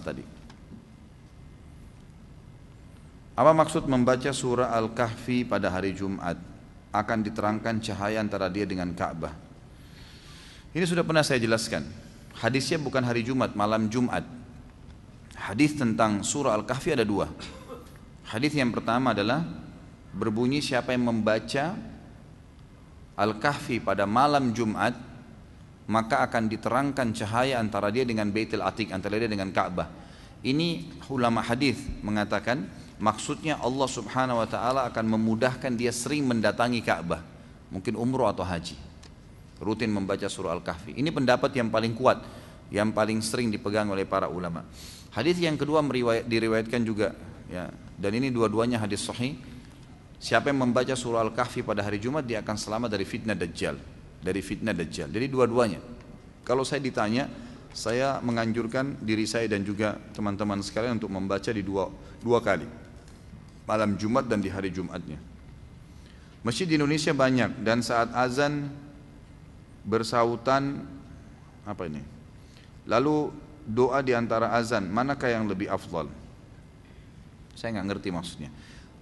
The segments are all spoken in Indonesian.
tadi. Apa maksud membaca surah Al-Kahfi pada hari Jumat? Akan diterangkan cahaya antara dia dengan Ka'bah. Ini sudah pernah saya jelaskan. Hadisnya bukan hari Jumat, malam Jumat. Hadis tentang surah Al-Kahfi ada dua. Hadis yang pertama adalah berbunyi siapa yang membaca Al-Kahfi pada malam Jumat maka akan diterangkan cahaya antara dia dengan Baitul Atiq, antara dia dengan Ka'bah. Ini ulama hadis mengatakan Maksudnya Allah subhanahu wa ta'ala akan memudahkan dia sering mendatangi Ka'bah. Mungkin umroh atau haji. Rutin membaca surah Al-Kahfi. Ini pendapat yang paling kuat. Yang paling sering dipegang oleh para ulama. Hadis yang kedua diriwayatkan juga. Ya, dan ini dua-duanya hadis sahih. Siapa yang membaca surah Al-Kahfi pada hari Jumat dia akan selamat dari fitnah Dajjal. Dari fitnah Dajjal. Jadi dua-duanya. Kalau saya ditanya, saya menganjurkan diri saya dan juga teman-teman sekalian untuk membaca di dua, dua kali malam Jumat dan di hari Jumatnya. Masjid di Indonesia banyak dan saat azan bersautan apa ini? Lalu doa di antara azan manakah yang lebih afdal? Saya nggak ngerti maksudnya.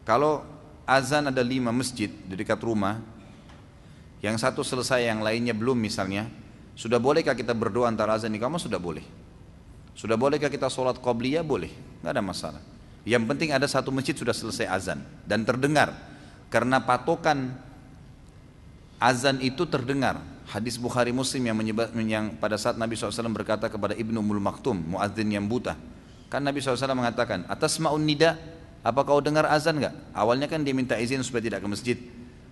Kalau azan ada lima masjid di dekat rumah, yang satu selesai yang lainnya belum misalnya, sudah bolehkah kita berdoa antara azan? Kamu sudah boleh. Sudah bolehkah kita sholat qobliyah? Boleh, nggak ada masalah. Yang penting ada satu masjid sudah selesai azan dan terdengar. Karena patokan azan itu terdengar. Hadis Bukhari Muslim yang, menyebut, yang pada saat Nabi SAW berkata kepada Ibnu Mul Maktum, muadzin yang buta. Kan Nabi SAW mengatakan, atas ma'un nida, apa kau dengar azan enggak? Awalnya kan dia minta izin supaya tidak ke masjid.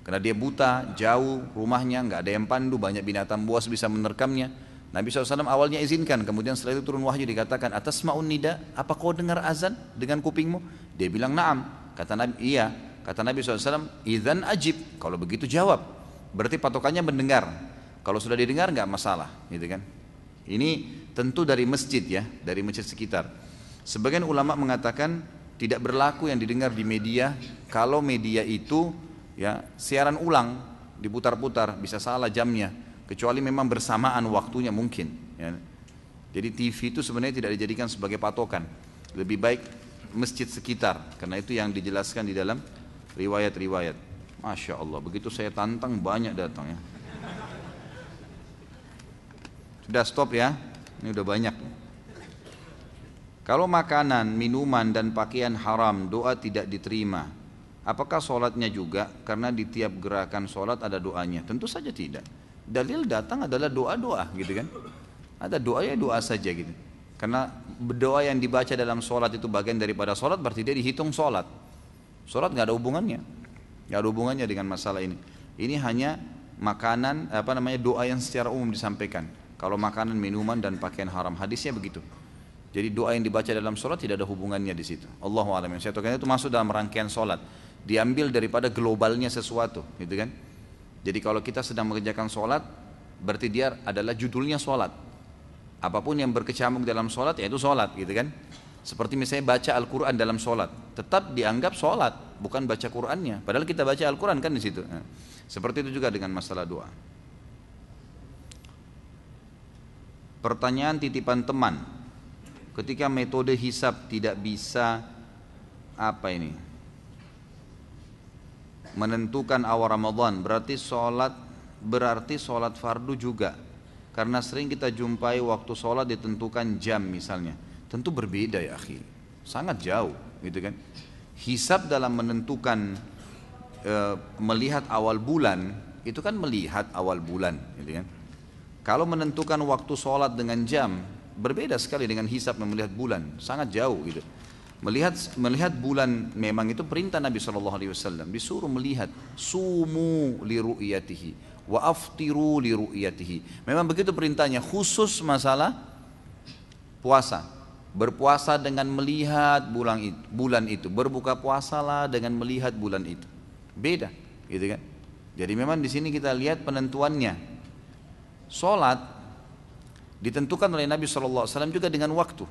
Karena dia buta, jauh rumahnya, enggak ada yang pandu, banyak binatang buas bisa menerkamnya. Nabi SAW awalnya izinkan, kemudian setelah itu turun wahyu dikatakan, atas ma'un nida, apa kau dengar azan dengan kupingmu? Dia bilang, naam. Kata Nabi, iya. Kata Nabi SAW, izan ajib. Kalau begitu jawab. Berarti patokannya mendengar. Kalau sudah didengar nggak masalah, gitu kan? Ini tentu dari masjid ya, dari masjid sekitar. Sebagian ulama mengatakan tidak berlaku yang didengar di media kalau media itu ya siaran ulang diputar-putar bisa salah jamnya. Kecuali memang bersamaan waktunya mungkin ya. jadi TV itu sebenarnya tidak dijadikan sebagai patokan. Lebih baik masjid sekitar karena itu yang dijelaskan di dalam riwayat-riwayat. Masya Allah begitu saya tantang banyak datang ya. Sudah stop ya? Ini udah banyak. Kalau makanan, minuman dan pakaian haram doa tidak diterima Apakah sholatnya juga? Karena di tiap gerakan sholat ada doanya Tentu saja tidak dalil datang adalah doa-doa gitu kan. Ada doa ya doa saja gitu. Karena doa yang dibaca dalam sholat itu bagian daripada sholat berarti dia dihitung sholat. Sholat nggak ada hubungannya, nggak ada hubungannya dengan masalah ini. Ini hanya makanan apa namanya doa yang secara umum disampaikan. Kalau makanan, minuman dan pakaian haram hadisnya begitu. Jadi doa yang dibaca dalam sholat tidak ada hubungannya di situ. Allah alam. Saya itu masuk dalam rangkaian sholat. Diambil daripada globalnya sesuatu, gitu kan? Jadi kalau kita sedang mengerjakan sholat, berarti dia adalah judulnya sholat. Apa pun yang berkecamuk dalam sholat, yaitu sholat gitu kan. Seperti misalnya baca Al-Quran dalam sholat, tetap dianggap sholat, bukan baca Qurannya. Padahal kita baca Al-Quran kan di situ. Nah, seperti itu juga dengan masalah doa. Pertanyaan titipan teman, ketika metode hisap tidak bisa apa ini menentukan awal Ramadan. Berarti sholat berarti sholat fardu juga. Karena sering kita jumpai waktu sholat ditentukan jam misalnya. Tentu berbeda ya akhi. Sangat jauh gitu kan? Hisab dalam menentukan e, melihat awal bulan itu kan melihat awal bulan gitu kan? Kalau menentukan waktu sholat dengan jam berbeda sekali dengan hisab melihat bulan. Sangat jauh gitu Melihat melihat bulan memang itu perintah Nabi Shallallahu Alaihi Wasallam disuruh melihat sumu li ru'yatihi wa aftiru li ru'yatihi. Memang begitu perintahnya khusus masalah puasa. Berpuasa dengan melihat bulan itu, bulan itu. Berbuka puasalah dengan melihat bulan itu. Beda, gitu kan? Jadi memang di sini kita lihat penentuannya. Salat ditentukan oleh Nabi Shallallahu Alaihi Wasallam juga dengan waktu.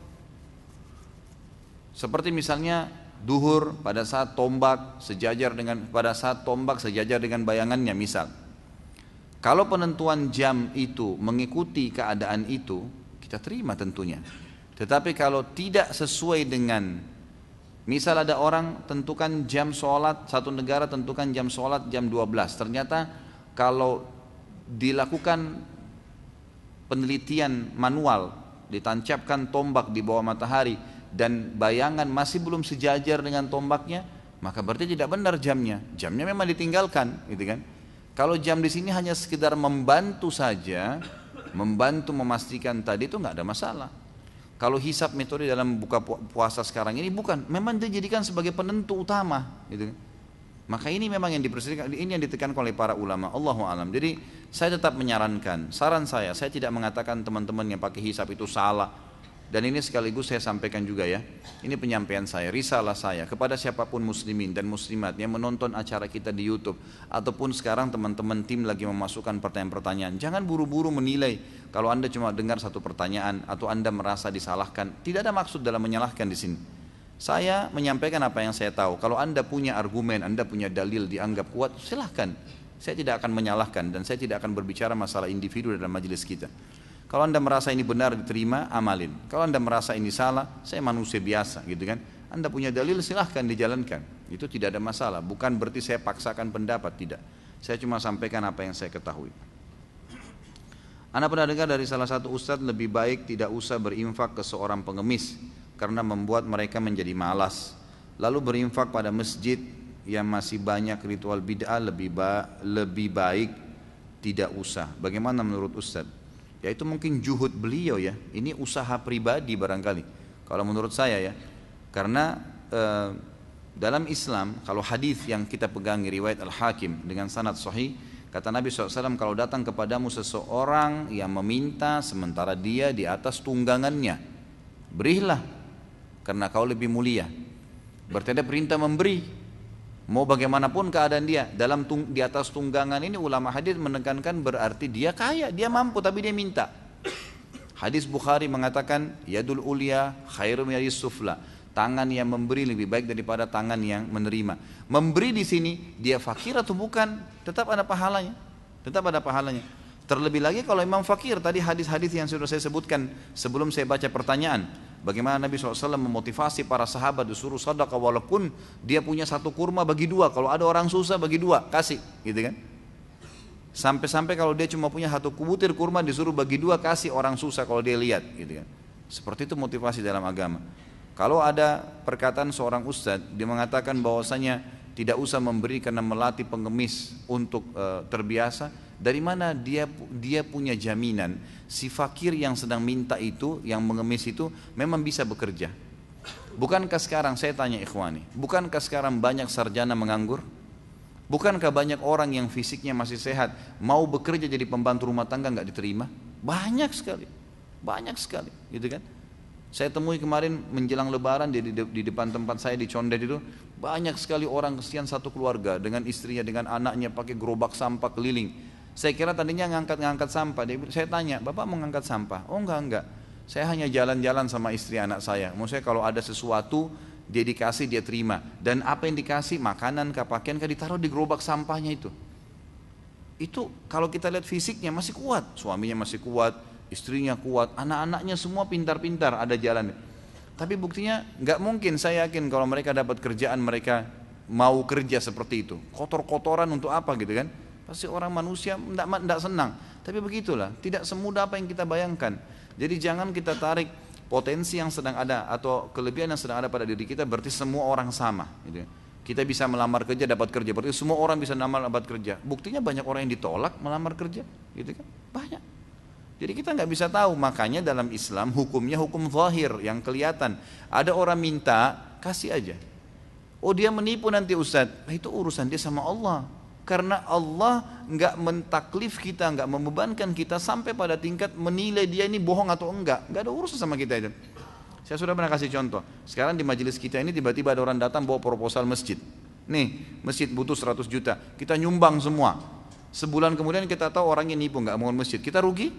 Seperti misalnya duhur pada saat tombak sejajar dengan pada saat tombak sejajar dengan bayangannya misal. Kalau penentuan jam itu mengikuti keadaan itu, kita terima tentunya. Tetapi kalau tidak sesuai dengan Misal ada orang tentukan jam sholat, satu negara tentukan jam sholat jam 12. Ternyata kalau dilakukan penelitian manual, ditancapkan tombak di bawah matahari dan bayangan masih belum sejajar dengan tombaknya, maka berarti tidak benar jamnya. Jamnya memang ditinggalkan, gitu kan? Kalau jam di sini hanya sekedar membantu saja, membantu memastikan tadi itu nggak ada masalah. Kalau hisap metode dalam buka puasa sekarang ini bukan, memang dijadikan sebagai penentu utama, gitu. Maka ini memang yang diperselisihkan, ini yang ditekan oleh para ulama. Allahu alam. Jadi saya tetap menyarankan, saran saya, saya tidak mengatakan teman-teman yang pakai hisap itu salah, dan ini sekaligus saya sampaikan juga ya. Ini penyampaian saya, risalah saya kepada siapa pun muslimin dan muslimat yang menonton acara kita di YouTube ataupun sekarang teman-teman tim lagi memasukkan pertanyaan-pertanyaan. Jangan buru-buru menilai kalau Anda cuma dengar satu pertanyaan atau Anda merasa disalahkan. Tidak ada maksud dalam menyalahkan di sini. Saya menyampaikan apa yang saya tahu. Kalau Anda punya argumen, Anda punya dalil dianggap kuat, silahkan. Saya tidak akan menyalahkan dan saya tidak akan berbicara masalah individu dalam majelis kita. Kalau anda merasa ini benar diterima, amalin. Kalau anda merasa ini salah, saya manusia biasa gitu kan. Anda punya dalil silahkan dijalankan. Itu tidak ada masalah. Bukan berarti saya paksakan pendapat, tidak. Saya cuma sampaikan apa yang saya ketahui. Anda pernah dengar dari salah satu ustadz lebih baik tidak usah berinfak ke seorang pengemis karena membuat mereka menjadi malas. Lalu berinfak pada masjid yang masih banyak ritual bid'ah lebih ba lebih baik tidak usah. Bagaimana menurut ustadz? Ya itu mungkin juhud beliau ya. Ini usaha pribadi barangkali kalau menurut saya ya. Karena e, dalam Islam kalau hadis yang kita pegangi riwayat Al Hakim dengan sanad sahih kata Nabi SAW kalau datang kepadamu seseorang yang meminta sementara dia di atas tunggangannya berilah karena kau lebih mulia. Berarti ada perintah memberi Mau bagaimanapun keadaan dia dalam tung, di atas tunggangan ini ulama hadis menekankan berarti dia kaya, dia mampu tapi dia minta. Hadis Bukhari mengatakan yadul ulia khairum yadis sufla. Tangan yang memberi lebih baik daripada tangan yang menerima. Memberi di sini dia fakir atau bukan tetap ada pahalanya. Tetap ada pahalanya. Terlebih lagi kalau imam fakir tadi hadis-hadis yang sudah saya sebutkan sebelum saya baca pertanyaan Bagaimana Nabi SAW memotivasi para sahabat disuruh sadaqah walaupun dia punya satu kurma bagi dua. Kalau ada orang susah bagi dua, kasih. Gitu kan. Sampai-sampai kalau dia cuma punya satu kubutir kurma disuruh bagi dua, kasih orang susah kalau dia lihat. Gitu kan. Seperti itu motivasi dalam agama. Kalau ada perkataan seorang ustadz, dia mengatakan bahwasanya tidak usah memberi karena melatih pengemis untuk e, terbiasa, dari mana dia dia punya jaminan si fakir yang sedang minta itu, yang mengemis itu memang bisa bekerja? Bukankah sekarang saya tanya ikhwani, bukankah sekarang banyak sarjana menganggur? Bukankah banyak orang yang fisiknya masih sehat mau bekerja jadi pembantu rumah tangga nggak diterima? Banyak sekali, banyak sekali, gitu kan? Saya temui kemarin menjelang lebaran di, di, di depan tempat saya di Condet itu banyak sekali orang kesian satu keluarga dengan istrinya dengan anaknya pakai gerobak sampah keliling saya kira tadinya ngangkat-ngangkat sampah. Dia, saya tanya, Bapak mau ngangkat sampah? Oh enggak, enggak. Saya hanya jalan-jalan sama istri anak saya. Maksudnya kalau ada sesuatu, dia dikasih, dia terima. Dan apa yang dikasih, makanan kah, pakaian kah, ditaruh di gerobak sampahnya itu. Itu kalau kita lihat fisiknya masih kuat. Suaminya masih kuat, istrinya kuat, anak-anaknya semua pintar-pintar ada jalan. Tapi buktinya nggak mungkin saya yakin kalau mereka dapat kerjaan mereka mau kerja seperti itu. Kotor-kotoran untuk apa gitu kan? Pasti orang manusia tidak senang. Tapi begitulah, tidak semudah apa yang kita bayangkan. Jadi jangan kita tarik potensi yang sedang ada atau kelebihan yang sedang ada pada diri kita berarti semua orang sama. Gitu. Ya. Kita bisa melamar kerja dapat kerja, berarti semua orang bisa melamar dapat kerja. Buktinya banyak orang yang ditolak melamar kerja, gitu kan? Banyak. Jadi kita nggak bisa tahu, makanya dalam Islam hukumnya hukum zahir yang kelihatan. Ada orang minta, kasih aja. Oh dia menipu nanti Ustadz, nah, itu urusan dia sama Allah karena Allah nggak mentaklif kita, nggak membebankan kita sampai pada tingkat menilai dia ini bohong atau enggak. Nggak ada urusan sama kita itu. Saya sudah pernah kasih contoh. Sekarang di majelis kita ini tiba-tiba ada orang datang bawa proposal masjid. Nih, masjid butuh 100 juta. Kita nyumbang semua. Sebulan kemudian kita tahu orangnya nipu nggak mau masjid. Kita rugi?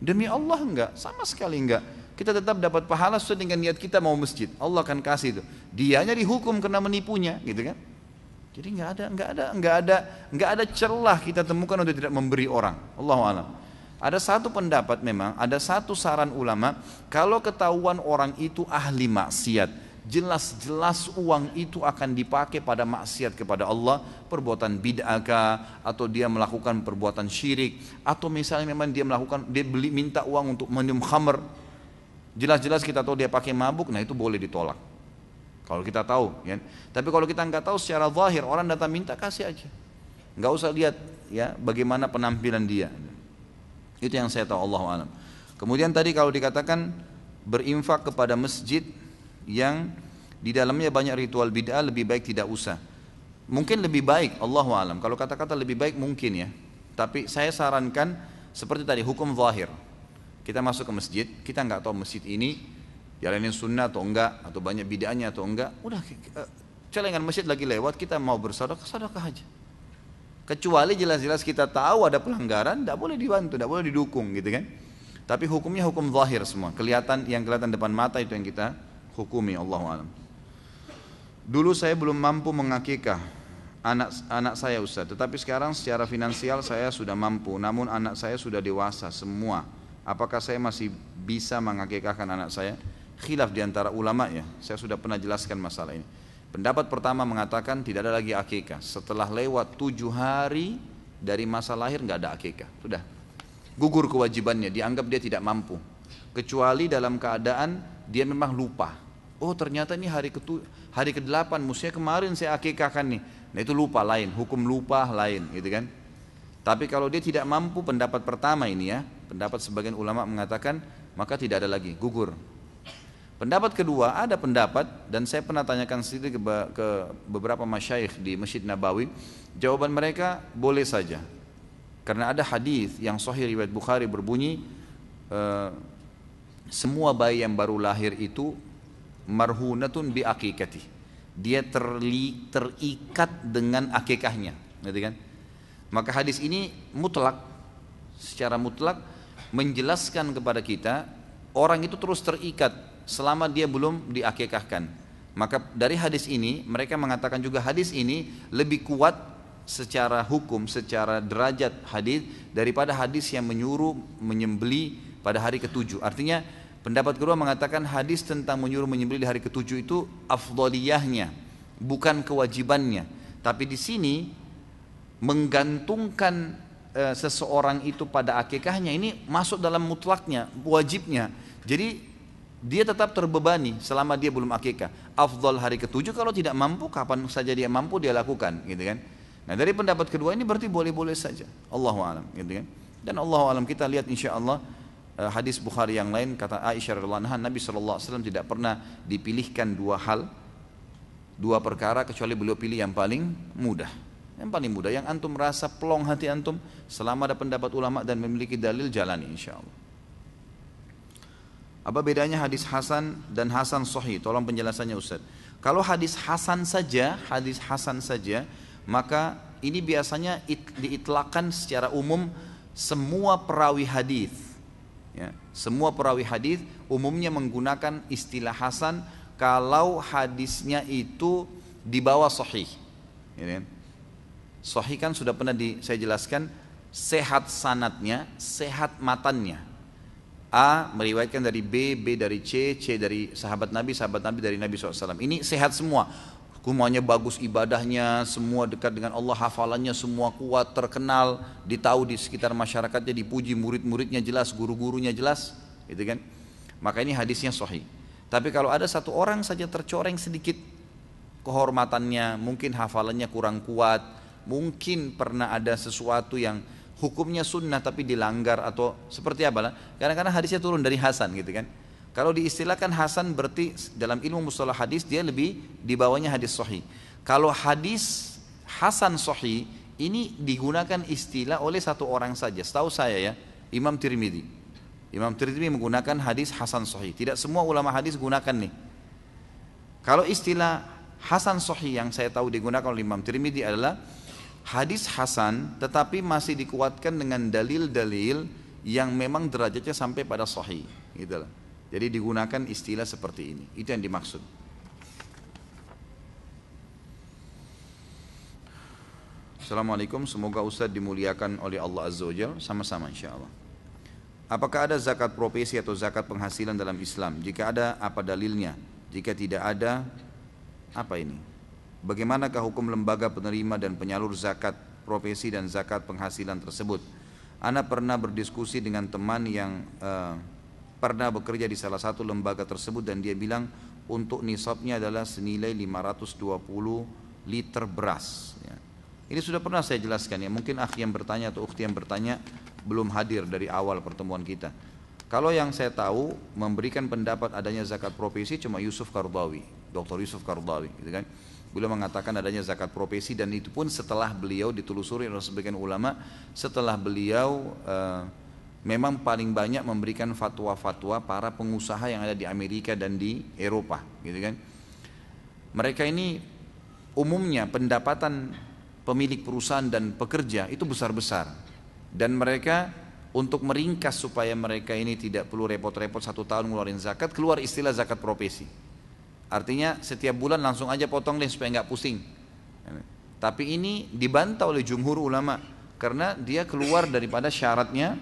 Demi Allah enggak, sama sekali enggak. Kita tetap dapat pahala sesuai dengan niat kita mau masjid. Allah akan kasih itu. Dianya dihukum karena menipunya, gitu kan? Jadi nggak ada nggak ada nggak ada nggak ada celah kita temukan untuk tidak memberi orang. Allah alam. Ada satu pendapat memang, ada satu saran ulama, kalau ketahuan orang itu ahli maksiat, jelas-jelas uang itu akan dipakai pada maksiat kepada Allah, perbuatan bid'ah atau dia melakukan perbuatan syirik, atau misalnya memang dia melakukan, dia beli minta uang untuk minum khamr, jelas-jelas kita tahu dia pakai mabuk, nah itu boleh ditolak. Kalau kita tahu, ya. Tapi kalau kita nggak tahu secara zahir, orang datang minta kasih aja, nggak usah lihat ya bagaimana penampilan dia. Itu yang saya tahu Allah alam. Kemudian tadi kalau dikatakan berinfak kepada masjid yang di dalamnya banyak ritual bid'ah lebih baik tidak usah. Mungkin lebih baik Allah alam. Kalau kata-kata lebih baik mungkin ya. Tapi saya sarankan seperti tadi hukum zahir. Kita masuk ke masjid, kita nggak tahu masjid ini jalanin sunnah atau enggak atau banyak bid'ahnya atau enggak. Udah celengan masjid lagi lewat, kita mau bersedekah, sedekah aja. Kecuali jelas-jelas kita tahu ada pelanggaran, tidak boleh dibantu, tidak boleh didukung gitu kan. Tapi hukumnya hukum zahir semua. Kelihatan yang kelihatan depan mata itu yang kita hukumi Allah alam. Dulu saya belum mampu mengakikah anak anak saya Ustaz, tetapi sekarang secara finansial saya sudah mampu, namun anak saya sudah dewasa semua. Apakah saya masih bisa mengakikahkan anak saya? Khilaf di antara ulama ya. Saya sudah pernah jelaskan masalah ini. Pendapat pertama mengatakan tidak ada lagi akikah. Setelah lewat tujuh hari dari masa lahir nggak ada akikah. Sudah. Gugur kewajibannya, dianggap dia tidak mampu. Kecuali dalam keadaan dia memang lupa. Oh ternyata ini hari ke hari ke-8 mestinya kemarin saya akikahkan nih. Nah itu lupa lain, hukum lupa lain gitu kan. Tapi kalau dia tidak mampu pendapat pertama ini ya, pendapat sebagian ulama mengatakan maka tidak ada lagi, gugur Pendapat kedua, ada pendapat dan saya pernah tanyakan sendiri ke, ke beberapa masyayikh di Masjid Nabawi, jawaban mereka boleh saja. Karena ada hadis yang sahih riwayat Bukhari berbunyi e, semua bayi yang baru lahir itu marhunatun bi akikati. Dia terli, terikat dengan akikahnya, gitu kan? Maka hadis ini mutlak secara mutlak menjelaskan kepada kita orang itu terus terikat selama dia belum diakikahkan. Maka dari hadis ini mereka mengatakan juga hadis ini lebih kuat secara hukum, secara derajat hadis daripada hadis yang menyuruh menyembeli pada hari ketujuh. Artinya pendapat kedua mengatakan hadis tentang menyuruh menyembeli di hari ketujuh itu afdoliyahnya, bukan kewajibannya. Tapi di sini menggantungkan e, seseorang itu pada akikahnya ini masuk dalam mutlaknya, wajibnya. Jadi dia tetap terbebani selama dia belum akikah. Afdal hari ketujuh kalau tidak mampu kapan saja dia mampu dia lakukan, gitu kan? Nah dari pendapat kedua ini berarti boleh-boleh saja. Allahu alam, gitu kan? Dan Allahu alam kita lihat insya Allah eh, hadis Bukhari yang lain kata Aisyah radhiallahu anha Nabi saw tidak pernah dipilihkan dua hal, dua perkara kecuali beliau pilih yang paling mudah. Yang paling mudah, yang antum merasa pelong hati antum selama ada pendapat ulama dan memiliki dalil jalani insya Allah. Apa bedanya hadis Hasan dan Hasan Sahih? Tolong penjelasannya Ustaz. Kalau hadis Hasan saja, hadis Hasan saja, maka ini biasanya it, diitlakan secara umum semua perawi hadis. Ya, semua perawi hadis umumnya menggunakan istilah Hasan kalau hadisnya itu di bawah Sahih. Ya, kan? Kan sudah pernah di, saya jelaskan sehat sanatnya, sehat matannya. A meriwayatkan dari B, B dari C, C dari sahabat Nabi, sahabat Nabi dari Nabi SAW. Ini sehat semua. Semuanya bagus ibadahnya, semua dekat dengan Allah, hafalannya semua kuat, terkenal, ditahu di sekitar masyarakatnya, dipuji murid-muridnya jelas, guru-gurunya jelas, gitu kan? Maka ini hadisnya sahih. Tapi kalau ada satu orang saja tercoreng sedikit kehormatannya, mungkin hafalannya kurang kuat, mungkin pernah ada sesuatu yang hukumnya sunnah tapi dilanggar atau seperti apa lah. Kadang-kadang hadisnya turun dari Hasan gitu kan. Kalau diistilahkan Hasan berarti dalam ilmu mustalah hadis dia lebih di bawahnya hadis sahih. Kalau hadis Hasan sahih ini digunakan istilah oleh satu orang saja. Setahu saya ya, Imam Tirmidzi. Imam Tirmidzi menggunakan hadis Hasan sahih. Tidak semua ulama hadis gunakan nih. Kalau istilah Hasan sahih yang saya tahu digunakan oleh Imam Tirmidzi adalah hadis hasan tetapi masih dikuatkan dengan dalil-dalil yang memang derajatnya sampai pada sahih gitu loh. Jadi digunakan istilah seperti ini. Itu yang dimaksud. Assalamualaikum, semoga Ustaz dimuliakan oleh Allah Azza wa sama-sama insya Allah. Apakah ada zakat profesi atau zakat penghasilan dalam Islam? Jika ada, apa dalilnya? Jika tidak ada, apa ini? Bagaimanakah hukum lembaga penerima dan penyalur zakat profesi dan zakat penghasilan tersebut? Ana pernah berdiskusi dengan teman yang uh, pernah bekerja di salah satu lembaga tersebut dan dia bilang untuk nisabnya adalah senilai 520 liter beras. Ya. Ini sudah pernah saya jelaskan ya. Mungkin akhi yang bertanya atau ukhti yang bertanya belum hadir dari awal pertemuan kita. Kalau yang saya tahu memberikan pendapat adanya zakat profesi cuma Yusuf Kardawi, Dr. Yusuf Kardawi, gitu kan. Beliau mengatakan adanya zakat profesi dan itu pun setelah beliau ditelusuri oleh sebagian ulama, setelah beliau uh, memang paling banyak memberikan fatwa-fatwa para pengusaha yang ada di Amerika dan di Eropa, gitu kan. Mereka ini umumnya pendapatan pemilik perusahaan dan pekerja itu besar-besar dan mereka untuk meringkas supaya mereka ini tidak perlu repot-repot satu tahun ngeluarin zakat keluar istilah zakat profesi artinya setiap bulan langsung aja potong deh supaya nggak pusing. Tapi ini dibantah oleh jumhur ulama karena dia keluar daripada syaratnya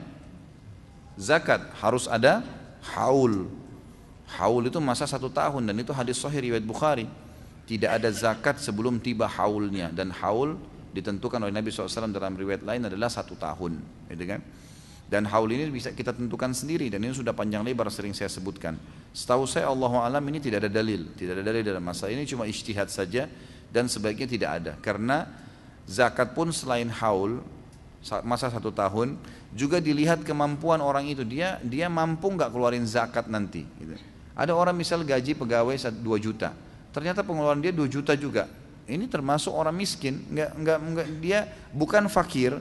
zakat. Harus ada haul. Haul itu masa satu tahun dan itu hadis sahih riwayat Bukhari. Tidak ada zakat sebelum tiba haulnya dan haul ditentukan oleh Nabi SAW dalam riwayat lain adalah satu tahun. Gitu kan dan haul ini bisa kita tentukan sendiri. Dan ini sudah panjang lebar sering saya sebutkan. Setahu saya Allah alam ini tidak ada dalil. Tidak ada dalil dalam masalah ini cuma ijtihad saja. Dan sebaiknya tidak ada. Karena zakat pun selain haul masa satu tahun juga dilihat kemampuan orang itu. Dia dia mampu nggak keluarin zakat nanti gitu. ada orang misal gaji pegawai 2 juta. Ternyata pengeluaran dia 2 juta juga. Ini termasuk orang miskin, enggak, enggak, enggak, dia bukan fakir,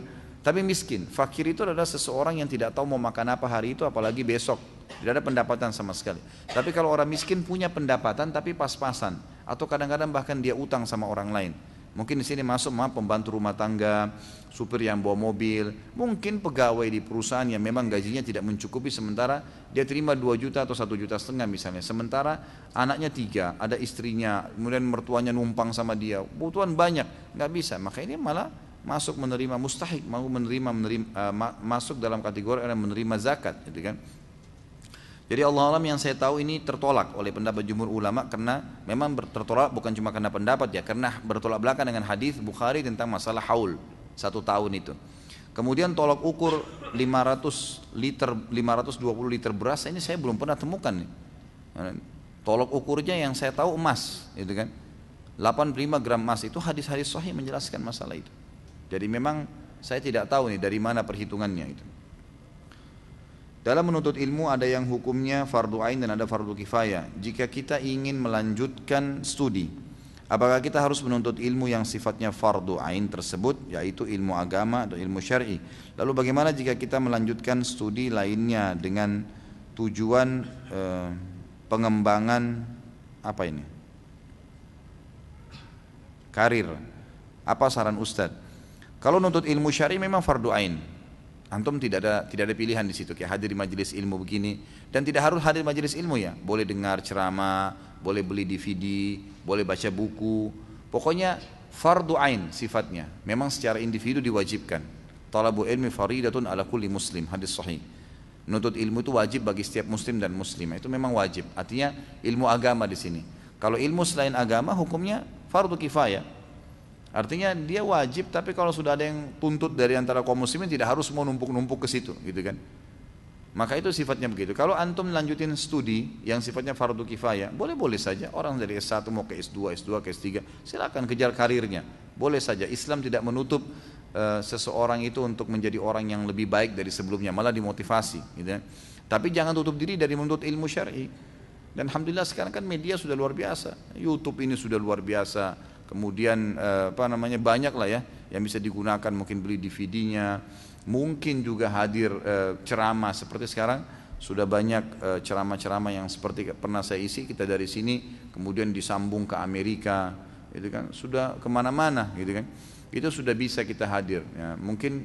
tapi miskin. Fakir itu adalah seseorang yang tidak tahu mau makan apa hari itu, apalagi besok. Tidak ada pendapatan sama sekali. Tapi kalau orang miskin punya pendapatan tapi pas-pasan, atau kadang-kadang bahkan dia utang sama orang lain. Mungkin di sini masuk maaf pembantu rumah tangga, supir yang bawa mobil, mungkin pegawai di perusahaan yang memang gajinya tidak mencukupi sementara dia terima 2 juta atau 1 juta setengah misalnya. Sementara anaknya tiga, ada istrinya, kemudian mertuanya numpang sama dia, kebutuhan banyak, nggak bisa. Maka ini malah masuk menerima mustahik, mau menerima, menerima uh, masuk dalam kategori orang menerima zakat, gitu kan? Jadi Allah alam yang saya tahu ini tertolak oleh pendapat jumhur ulama karena memang tertolak bukan cuma karena pendapat ya, karena bertolak belakang dengan hadis Bukhari tentang masalah haul satu tahun itu. Kemudian tolak ukur 500 liter 520 liter beras ini saya belum pernah temukan nih. Tolak ukurnya yang saya tahu emas, itu kan. 85 gram emas itu hadis-hadis sahih menjelaskan masalah itu. Jadi memang saya tidak tahu nih dari mana perhitungannya itu. Dalam menuntut ilmu ada yang hukumnya fardu ain dan ada fardu kifayah. Jika kita ingin melanjutkan studi, apakah kita harus menuntut ilmu yang sifatnya fardu ain tersebut yaitu ilmu agama atau ilmu syar'i? Lalu bagaimana jika kita melanjutkan studi lainnya dengan tujuan eh, pengembangan apa ini? Karir. Apa saran Ustadz? Kalau nuntut ilmu syar'i memang fardu ain, Antum tidak ada tidak ada pilihan di situ kayak hadir di majelis ilmu begini dan tidak harus hadir di majelis ilmu ya. Boleh dengar ceramah, boleh beli DVD, boleh baca buku. Pokoknya fardu ain sifatnya. Memang secara individu diwajibkan. Talabu ilmi faridatun ala kulli muslim, hadis sahih. Nuntut ilmu itu wajib bagi setiap muslim dan muslimah. Itu memang wajib. Artinya ilmu agama di sini. Kalau ilmu selain agama hukumnya fardu kifayah. Artinya dia wajib tapi kalau sudah ada yang tuntut dari antara kaum muslimin tidak harus mau numpuk-numpuk ke situ gitu kan. Maka itu sifatnya begitu. Kalau antum lanjutin studi yang sifatnya fardu kifayah, boleh-boleh saja. Orang dari S1 mau ke S2, S2 ke S3, silakan kejar karirnya. Boleh saja. Islam tidak menutup uh, seseorang itu untuk menjadi orang yang lebih baik dari sebelumnya, malah dimotivasi. Gitu kan. Tapi jangan tutup diri dari menuntut ilmu syar'i. Dan alhamdulillah sekarang kan media sudah luar biasa. YouTube ini sudah luar biasa kemudian eh, apa namanya banyak lah ya yang bisa digunakan mungkin beli DVD-nya mungkin juga hadir eh, ceramah seperti sekarang. Sudah banyak eh, ceramah-ceramah yang seperti pernah saya isi kita dari sini kemudian disambung ke Amerika itu kan. Sudah ke mana-mana gitu kan. Itu sudah bisa kita hadir ya, mungkin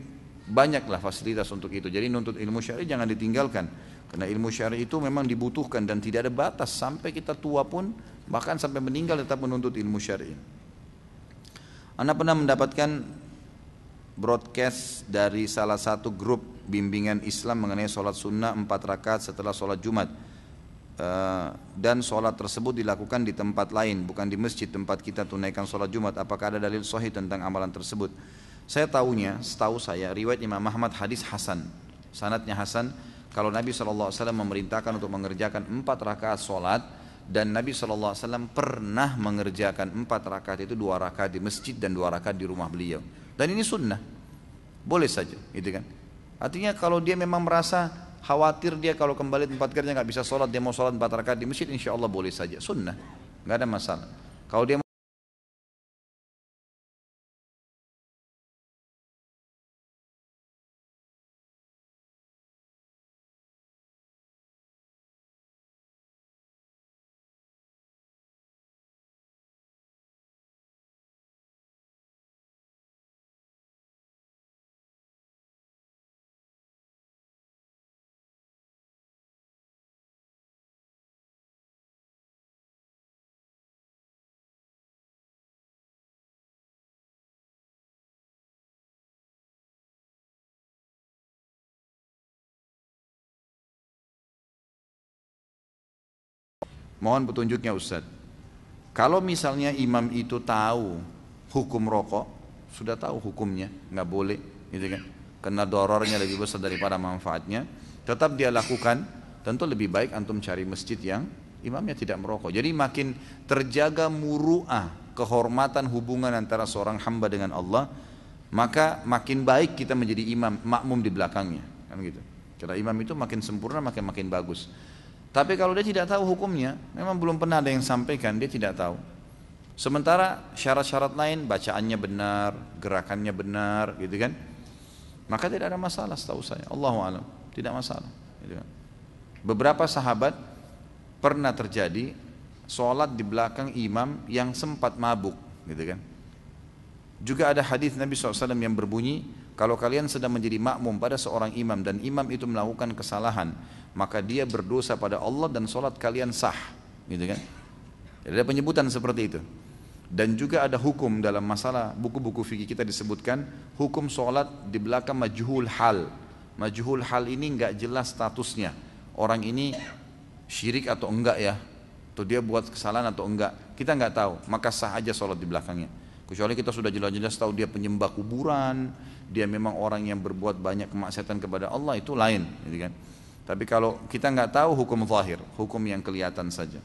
banyaklah fasilitas untuk itu. Jadi nuntut ilmu syari jangan ditinggalkan karena ilmu syari itu memang dibutuhkan dan tidak ada batas. Sampai kita tua pun bahkan sampai meninggal tetap menuntut ilmu syari anda pernah mendapatkan broadcast dari salah satu grup bimbingan Islam mengenai sholat sunnah empat rakaat setelah sholat Jumat? Uh, dan sholat tersebut dilakukan di tempat lain bukan di masjid tempat kita tunaikan sholat Jumat. Apakah ada dalil sahih tentang amalan tersebut? Saya tahunya setahu saya riwayat Imam Ahmad hadis Hasan. Sanatnya Hasan kalau Nabi SAW memerintahkan untuk mengerjakan empat rakaat sholat dan Nabi SAW pernah mengerjakan empat rakaat itu dua rakaat di masjid dan dua rakaat di rumah beliau. Dan ini sunnah. Boleh saja gitu kan? Artinya kalau dia memang merasa khawatir dia kalau kembali tempat kerja nggak bisa sholat dia mau sholat empat rakaat di masjid insya Allah boleh saja. Sunnah. Nggak ada masalah. Kalau dia Mohon petunjuknya Ustaz. Kalau misalnya imam itu tahu hukum rokok, sudah tahu hukumnya, nggak boleh, gitu kan? Karena dorornya lebih besar daripada manfaatnya, tetap dia lakukan. Tentu lebih baik antum cari masjid yang imamnya tidak merokok. Jadi makin terjaga muruah, kehormatan hubungan antara seorang hamba dengan Allah, maka makin baik kita menjadi imam, makmum di belakangnya, kan gitu. Karena imam itu makin sempurna, makin makin bagus. Tapi kalau dia tidak tahu hukumnya, memang belum pernah ada yang sampaikan, dia tidak tahu. Sementara syarat-syarat lain, bacaannya benar, gerakannya benar, gitu kan? Maka tidak ada masalah setahu saya. Allah alam, tidak masalah. Gitu kan? Beberapa sahabat pernah terjadi sholat di belakang imam yang sempat mabuk, gitu kan? Juga ada hadis Nabi SAW yang berbunyi, kalau kalian sedang menjadi makmum pada seorang imam dan imam itu melakukan kesalahan, maka dia berdosa pada Allah dan sholat kalian sah gitu kan? Ada penyebutan seperti itu. Dan juga ada hukum dalam masalah buku-buku fikih kita disebutkan hukum sholat di belakang majhul hal. Majhul hal ini nggak jelas statusnya. Orang ini syirik atau enggak ya? Atau dia buat kesalahan atau enggak? Kita nggak tahu. Maka sah aja sholat di belakangnya. Kecuali kita sudah jelas-jelas tahu dia penyembah kuburan dia memang orang yang berbuat banyak kemaksiatan kepada Allah itu lain gitu kan tapi kalau kita nggak tahu hukum zahir, hukum yang kelihatan saja.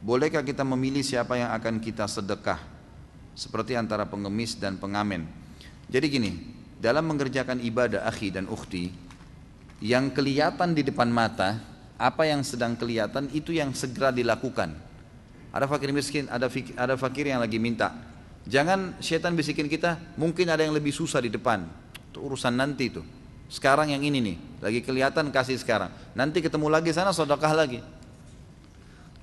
Bolehkah kita memilih siapa yang akan kita sedekah? Seperti antara pengemis dan pengamen. Jadi gini, dalam mengerjakan ibadah akhi dan ukhti, yang kelihatan di depan mata, apa yang sedang kelihatan itu yang segera dilakukan. Ada fakir miskin, ada fikir, ada fakir yang lagi minta. Jangan setan bisikin kita, mungkin ada yang lebih susah di depan. Itu urusan nanti itu. Sekarang yang ini nih, lagi kelihatan kasih sekarang. Nanti ketemu lagi sana sodokah lagi.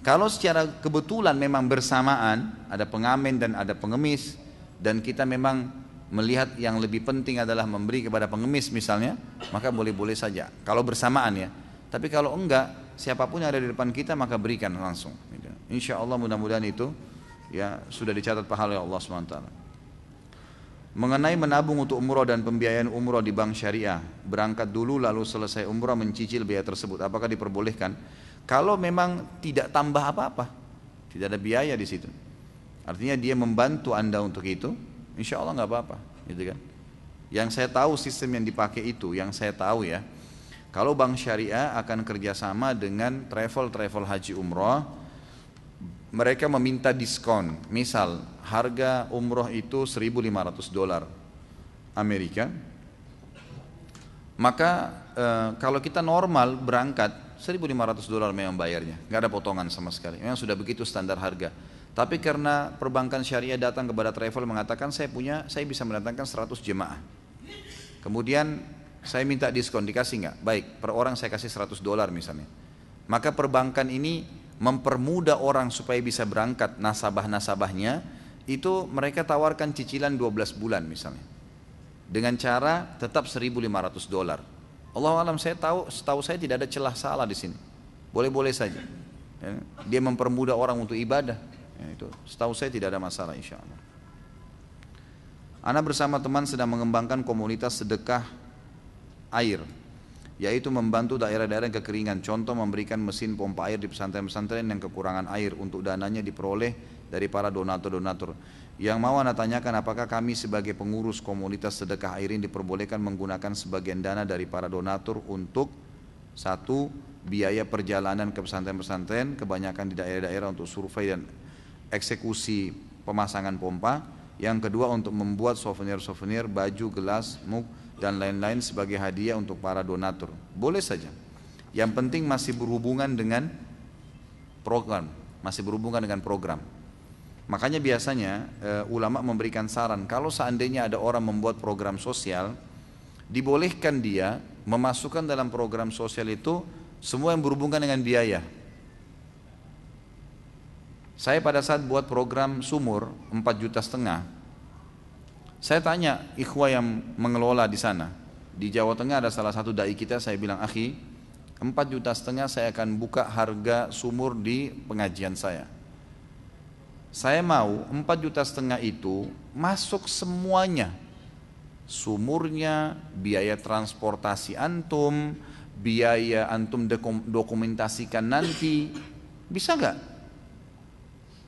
Kalau secara kebetulan memang bersamaan, ada pengamen dan ada pengemis, dan kita memang melihat yang lebih penting adalah memberi kepada pengemis misalnya, maka boleh-boleh saja. Kalau bersamaan ya. Tapi kalau enggak, siapa pun yang ada di depan kita maka berikan langsung. Insya Allah mudah-mudahan itu ya sudah dicatat pahala Allah SWT. Mengenai menabung untuk umroh dan pembiayaan umroh di bank syariah, berangkat dulu lalu selesai umroh mencicil biaya tersebut, apakah diperbolehkan? Kalau memang tidak tambah apa-apa, tidak ada biaya di situ. Artinya dia membantu anda untuk itu, insya Allah nggak apa-apa, gitu kan? Yang saya tahu sistem yang dipakai itu, yang saya tahu ya, kalau bank syariah akan kerjasama dengan travel travel haji umroh, mereka meminta diskon. Misal harga umroh itu 1.500 dolar Amerika. Maka e, kalau kita normal berangkat 1.500 dolar memang bayarnya, nggak ada potongan sama sekali. Memang sudah begitu standar harga. Tapi karena perbankan syariah datang kepada travel mengatakan saya punya, saya bisa mendatangkan 100 jemaah. Kemudian saya minta diskon, dikasih nggak? Baik, per orang saya kasih 100 dolar misalnya. Maka perbankan ini mempermudah orang supaya bisa berangkat nasabah-nasabahnya itu mereka tawarkan cicilan 12 bulan misalnya. Dengan cara tetap 1.500 dolar. Allah alam saya tahu setahu saya tidak ada celah salah di sini. Boleh-boleh saja. Ya, dia mempermudah orang untuk ibadah. Ya, itu setahu saya tidak ada masalah insya Allah Ana bersama teman sedang mengembangkan komunitas sedekah air yaitu membantu daerah-daerah yang kekeringan. Contoh memberikan mesin pompa air di pesantren-pesantren yang kekurangan air untuk dananya diperoleh dari para donatur-donatur. Yang mau anda tanyakan apakah kami sebagai pengurus komunitas sedekah air ini diperbolehkan menggunakan sebagian dana dari para donatur untuk satu biaya perjalanan ke pesantren-pesantren kebanyakan di daerah-daerah untuk survei dan eksekusi pemasangan pompa yang kedua untuk membuat souvenir-souvenir, baju, gelas, mug, dan lain-lain sebagai hadiah untuk para donatur. Boleh saja. Yang penting masih berhubungan dengan program, masih berhubungan dengan program. Makanya biasanya e, ulama memberikan saran kalau seandainya ada orang membuat program sosial, dibolehkan dia memasukkan dalam program sosial itu semua yang berhubungan dengan biaya. Saya pada saat buat program sumur 4 juta setengah, saya tanya ikhwah yang mengelola di sana. Di Jawa Tengah ada salah satu dai kita, saya bilang, "Akhi, 4 juta setengah saya akan buka harga sumur di pengajian saya." Saya mau 4 juta setengah itu masuk semuanya. Sumurnya, biaya transportasi antum, biaya antum dokumentasikan nanti. Bisa nggak?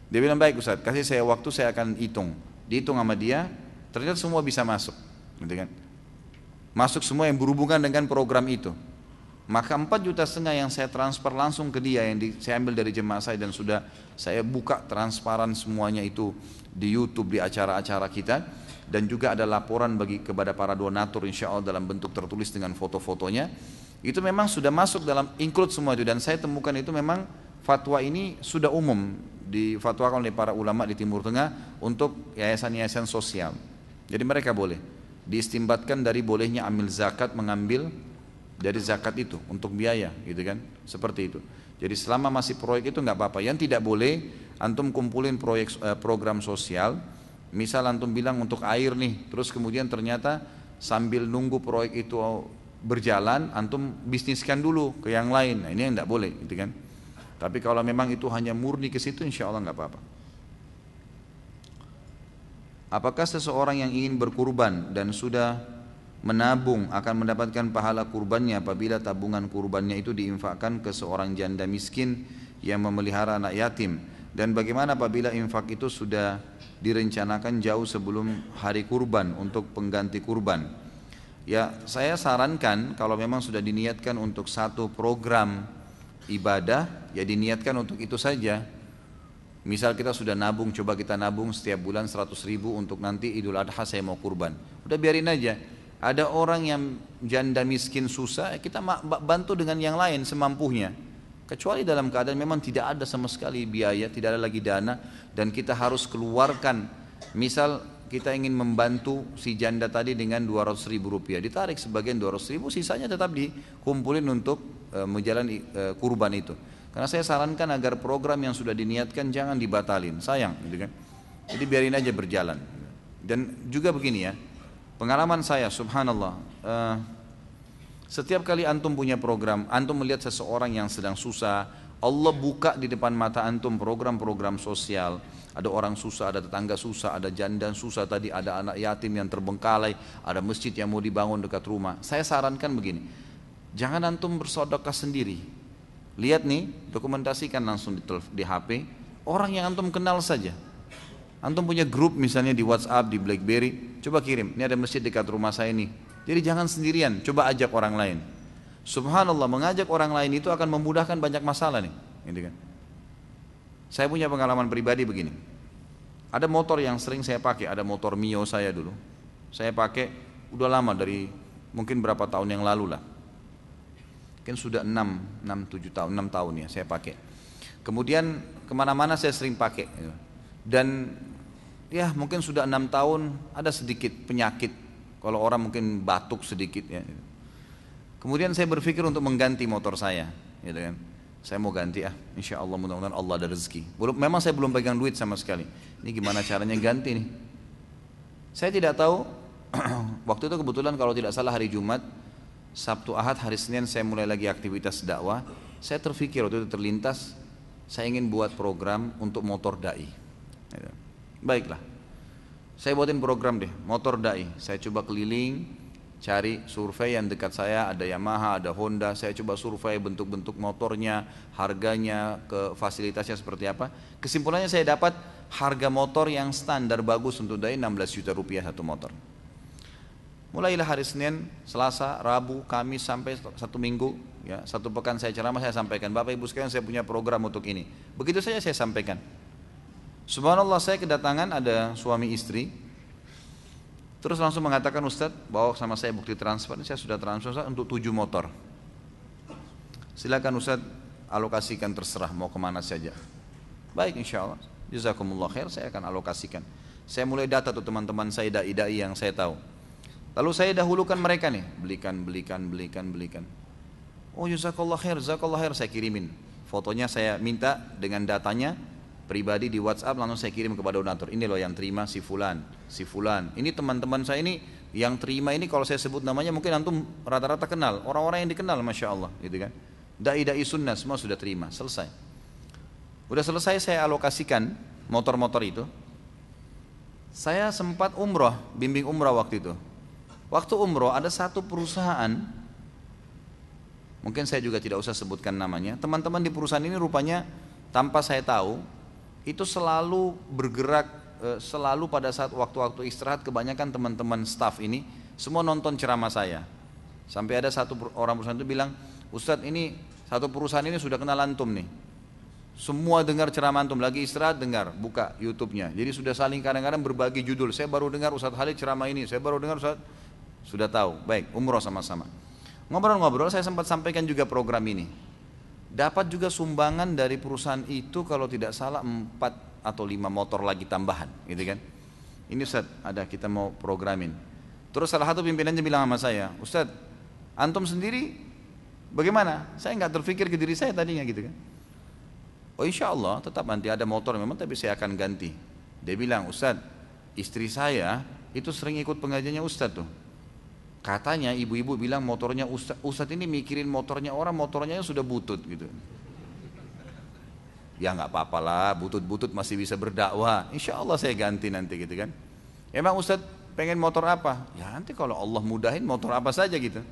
Dia bilang baik Ustaz, kasih saya waktu saya akan hitung. Dihitung sama dia, ternyata semua bisa masuk. Gitu kan? Masuk semua yang berhubungan dengan program itu. Maka 4 juta setengah yang saya transfer langsung ke dia yang di, saya ambil dari jemaah saya dan sudah saya buka transparan semuanya itu di YouTube di acara-acara kita dan juga ada laporan bagi kepada para donatur insya Allah dalam bentuk tertulis dengan foto-fotonya itu memang sudah masuk dalam include semua itu dan saya temukan itu memang fatwa ini sudah umum difatwakan oleh para ulama di Timur Tengah untuk yayasan-yayasan sosial. Jadi mereka boleh diistimbatkan dari bolehnya ambil zakat mengambil dari zakat itu untuk biaya gitu kan seperti itu. Jadi selama masih proyek itu nggak apa-apa. Yang tidak boleh antum kumpulin proyek eh, program sosial. Misal antum bilang untuk air nih, terus kemudian ternyata sambil nunggu proyek itu berjalan, antum bisniskan dulu ke yang lain. Nah, ini yang tidak boleh, gitu kan? Tapi kalau memang itu hanya murni ke situ insya Allah nggak apa-apa. Apakah seseorang yang ingin berkurban dan sudah menabung akan mendapatkan pahala kurbannya apabila tabungan kurbannya itu diinfakkan ke seorang janda miskin yang memelihara anak yatim? Dan bagaimana apabila infak itu sudah direncanakan jauh sebelum hari kurban untuk pengganti kurban? Ya saya sarankan kalau memang sudah diniatkan untuk satu program ibadah ya diniatkan untuk itu saja misal kita sudah nabung coba kita nabung setiap bulan 100 ribu untuk nanti idul adha saya mau kurban. Udah biarin aja. Ada orang yang janda miskin susah kita bantu dengan yang lain semampunya. Kecuali dalam keadaan memang tidak ada sama sekali biaya tidak ada lagi dana dan kita harus keluarkan. Misal kita ingin membantu si janda tadi dengan 200 ribu rupiah. Ditarik sebagian 200 ribu sisanya tetap dikumpulin untuk e, menjalani e, kurban itu. Karena saya sarankan agar program yang sudah diniatkan jangan dibatalin, sayang gitu kan. Jadi biarin aja berjalan. Dan juga begini ya, pengalaman saya subhanallah, e, setiap kali antum punya program, antum melihat seseorang yang sedang susah, Allah buka di depan mata antum program-program sosial. Ada orang susah, ada tetangga susah, ada janda susah tadi, ada anak yatim yang terbengkalai, ada masjid yang mau dibangun dekat rumah. Saya sarankan begini, Jangan antum bersodokah sendiri. Lihat nih, dokumentasikan langsung di, di HP. Orang yang antum kenal saja. Antum punya grup misalnya di WhatsApp, di BlackBerry. Coba kirim, ini ada masjid dekat rumah saya ini. Jadi jangan sendirian, coba ajak orang lain. Subhanallah, mengajak orang lain itu akan memudahkan banyak masalah nih. Gitu kan. Saya punya pengalaman pribadi begini. Ada motor yang sering saya pakai, ada motor Mio saya dulu. Saya pakai udah lama dari mungkin berapa tahun yang lalu lah Kan sudah 6, 6, 7 tahun, 6 tahun ya saya pakai. Kemudian ke mana-mana saya sering pakai. Ya. Dan ya mungkin sudah 6 tahun ada sedikit penyakit. Kalau orang mungkin batuk sedikit ya. Kemudian saya berpikir untuk mengganti motor saya. Gitu kan. Saya mau ganti ah, insya Allah mudah-mudahan Allah ada rezeki. Belum, memang saya belum pegang duit sama sekali. Ini gimana caranya ganti nih? Saya tidak tahu. waktu itu kebetulan kalau tidak salah hari Jumat, Sabtu Ahad hari Senin saya mulai lagi aktivitas dakwah saya terfikir waktu itu terlintas saya ingin buat program untuk motor dai gitu. baiklah Saya buatin program deh, motor dai. Saya coba keliling, cari survei yang dekat saya, ada Yamaha, ada Honda. Saya coba survei bentuk-bentuk motornya, harganya, ke fasilitasnya seperti apa. Kesimpulannya saya dapat harga motor yang standar bagus untuk dai 16 juta rupiah satu motor. Mulailah hari Senin, Selasa, Rabu, Kamis sampai satu minggu, ya satu pekan saya ceramah saya sampaikan, Bapak Ibu sekalian saya punya program untuk ini. Begitu saja saya sampaikan. Subhanallah saya kedatangan ada suami istri, terus langsung mengatakan Ustadz bawa sama saya bukti transfer, saya sudah transfer Ustaz, untuk tujuh motor. Silakan Ustadz alokasikan terserah mau ke mana saja. Baik insya Allah. Jazakumullah khair saya akan alokasikan. Saya mulai data tuh teman-teman saya dai-dai yang saya tahu. Lalu saya dahulukan mereka nih, belikan, belikan, belikan, belikan. Oh jazakallah khair, jazakallah khair, saya kirimin. Fotonya saya minta dengan datanya pribadi di WhatsApp langsung saya kirim kepada donatur. Ini loh yang terima si fulan, si fulan. Ini teman-teman saya ini yang terima ini kalau saya sebut namanya mungkin antum rata-rata kenal. Orang-orang yang dikenal Masya Allah gitu kan. Dai-dai sunnah semua sudah terima, selesai. Udah selesai saya alokasikan motor-motor itu. Saya sempat umroh, bimbing umroh waktu itu. Waktu umroh ada satu perusahaan, mungkin saya juga tidak usah sebutkan namanya. Teman-teman di perusahaan ini rupanya tanpa saya tahu itu selalu bergerak eh, selalu pada saat waktu-waktu istirahat kebanyakan teman-teman staff ini semua nonton ceramah saya. Sampai ada satu orang perusahaan itu bilang, Ustadz ini satu perusahaan ini sudah kenal antum nih. Semua dengar ceramah antum lagi istirahat dengar, buka YouTube-nya. Jadi sudah saling kadang-kadang berbagi judul. Saya baru dengar Ustadz Khalid ceramah ini, saya baru dengar Ustadz sudah tahu, baik, umroh sama-sama. Ngobrol-ngobrol saya sempat sampaikan juga program ini. Dapat juga sumbangan dari perusahaan itu kalau tidak salah 4 atau 5 motor lagi tambahan, gitu kan. Ini Ustaz, ada kita mau programin. Terus salah satu pimpinannya bilang sama saya, Ustaz, antum sendiri bagaimana? Saya nggak terpikir ke diri saya tadinya gitu kan. Oh insya Allah tetap nanti ada motor memang tapi saya akan ganti. Dia bilang, Ustaz, istri saya itu sering ikut pengajiannya Ustaz tuh. Katanya ibu-ibu bilang motornya Ustadz, Ustadz ini mikirin motornya orang, motornya sudah butut gitu. Ya nggak apa-apa lah, butut-butut masih bisa berdakwah. Insya Allah saya ganti nanti gitu kan. Emang Ustadz pengen motor apa? Ya nanti kalau Allah mudahin motor apa saja gitu.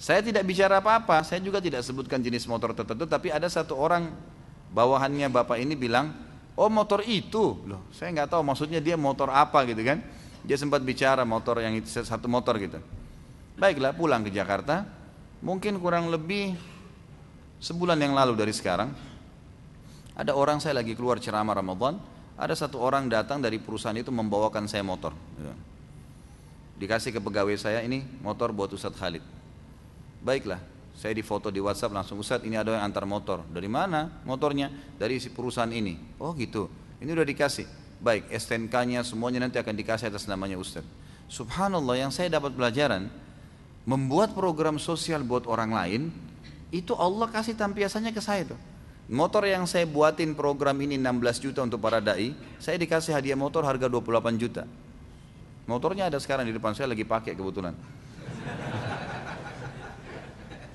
Saya tidak bicara apa-apa, saya juga tidak sebutkan jenis motor tertentu, tapi ada satu orang bawahannya bapak ini bilang, oh motor itu, loh saya nggak tahu maksudnya dia motor apa gitu kan. Dia sempat bicara motor yang itu satu motor gitu. Baiklah pulang ke Jakarta. Mungkin kurang lebih sebulan yang lalu dari sekarang. Ada orang saya lagi keluar ceramah Ramadan. Ada satu orang datang dari perusahaan itu membawakan saya motor. Gitu. Dikasih ke pegawai saya ini motor buat Ustadz Khalid. Baiklah, saya difoto di WhatsApp langsung Ustadz ini ada yang antar motor. Dari mana motornya? Dari si perusahaan ini. Oh gitu. Ini udah dikasih baik STNK-nya semuanya nanti akan dikasih atas namanya Ustaz. Subhanallah yang saya dapat pelajaran membuat program sosial buat orang lain itu Allah kasih tampiasannya ke saya tuh. Motor yang saya buatin program ini 16 juta untuk para dai, saya dikasih hadiah motor harga 28 juta. Motornya ada sekarang di depan saya lagi pakai kebetulan.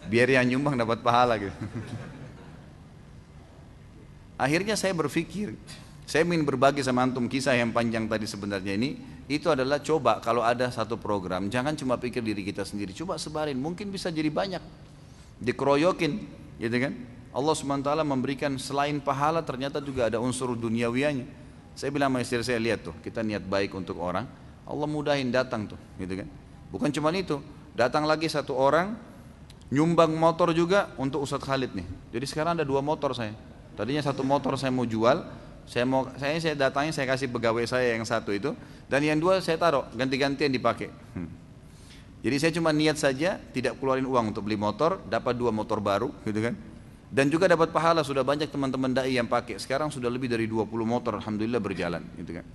Biar yang nyumbang dapat pahala gitu. Akhirnya saya berpikir, saya ingin berbagi sama antum kisah yang panjang tadi sebenarnya ini. Itu adalah coba kalau ada satu program jangan cuma pikir diri kita sendiri. Coba sebarin mungkin bisa jadi banyak. Dikeroyokin gitu kan? Allah SWT memberikan selain pahala ternyata juga ada unsur duniawianya saya bilang sama istri saya lihat tuh kita niat baik untuk orang Allah mudahin datang tuh gitu kan? Bukan cuma itu datang lagi satu orang nyumbang motor juga untuk Ustadz Khalid nih. Jadi sekarang ada dua motor saya. Tadinya satu motor saya mau jual saya mau saya saya datangnya saya kasih pegawai saya yang satu itu dan yang dua saya taruh ganti-gantian dipakai. Hmm. Jadi saya cuma niat saja tidak keluarin uang untuk beli motor, dapat dua motor baru gitu kan. Dan juga dapat pahala sudah banyak teman-teman dai yang pakai. Sekarang sudah lebih dari 20 motor alhamdulillah berjalan gitu kan.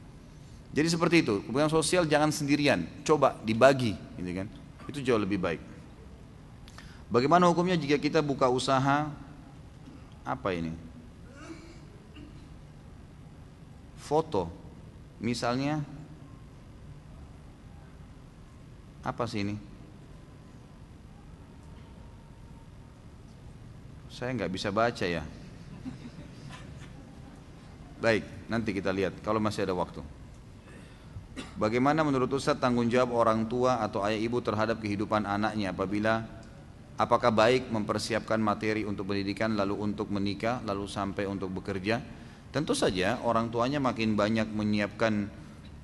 Jadi seperti itu. Kemudian sosial jangan sendirian, coba dibagi gitu kan. Itu jauh lebih baik. Bagaimana hukumnya jika kita buka usaha apa ini? Foto. Misalnya apa sih ini? Saya nggak bisa baca ya. Baik nanti kita lihat kalau masih ada waktu. Bagaimana menurut Ustaz tanggung jawab orang tua atau ayah ibu terhadap kehidupan anaknya apabila apakah baik mempersiapkan materi untuk pendidikan lalu untuk menikah lalu sampai untuk bekerja? Tentu saja orang tuanya makin banyak menyiapkan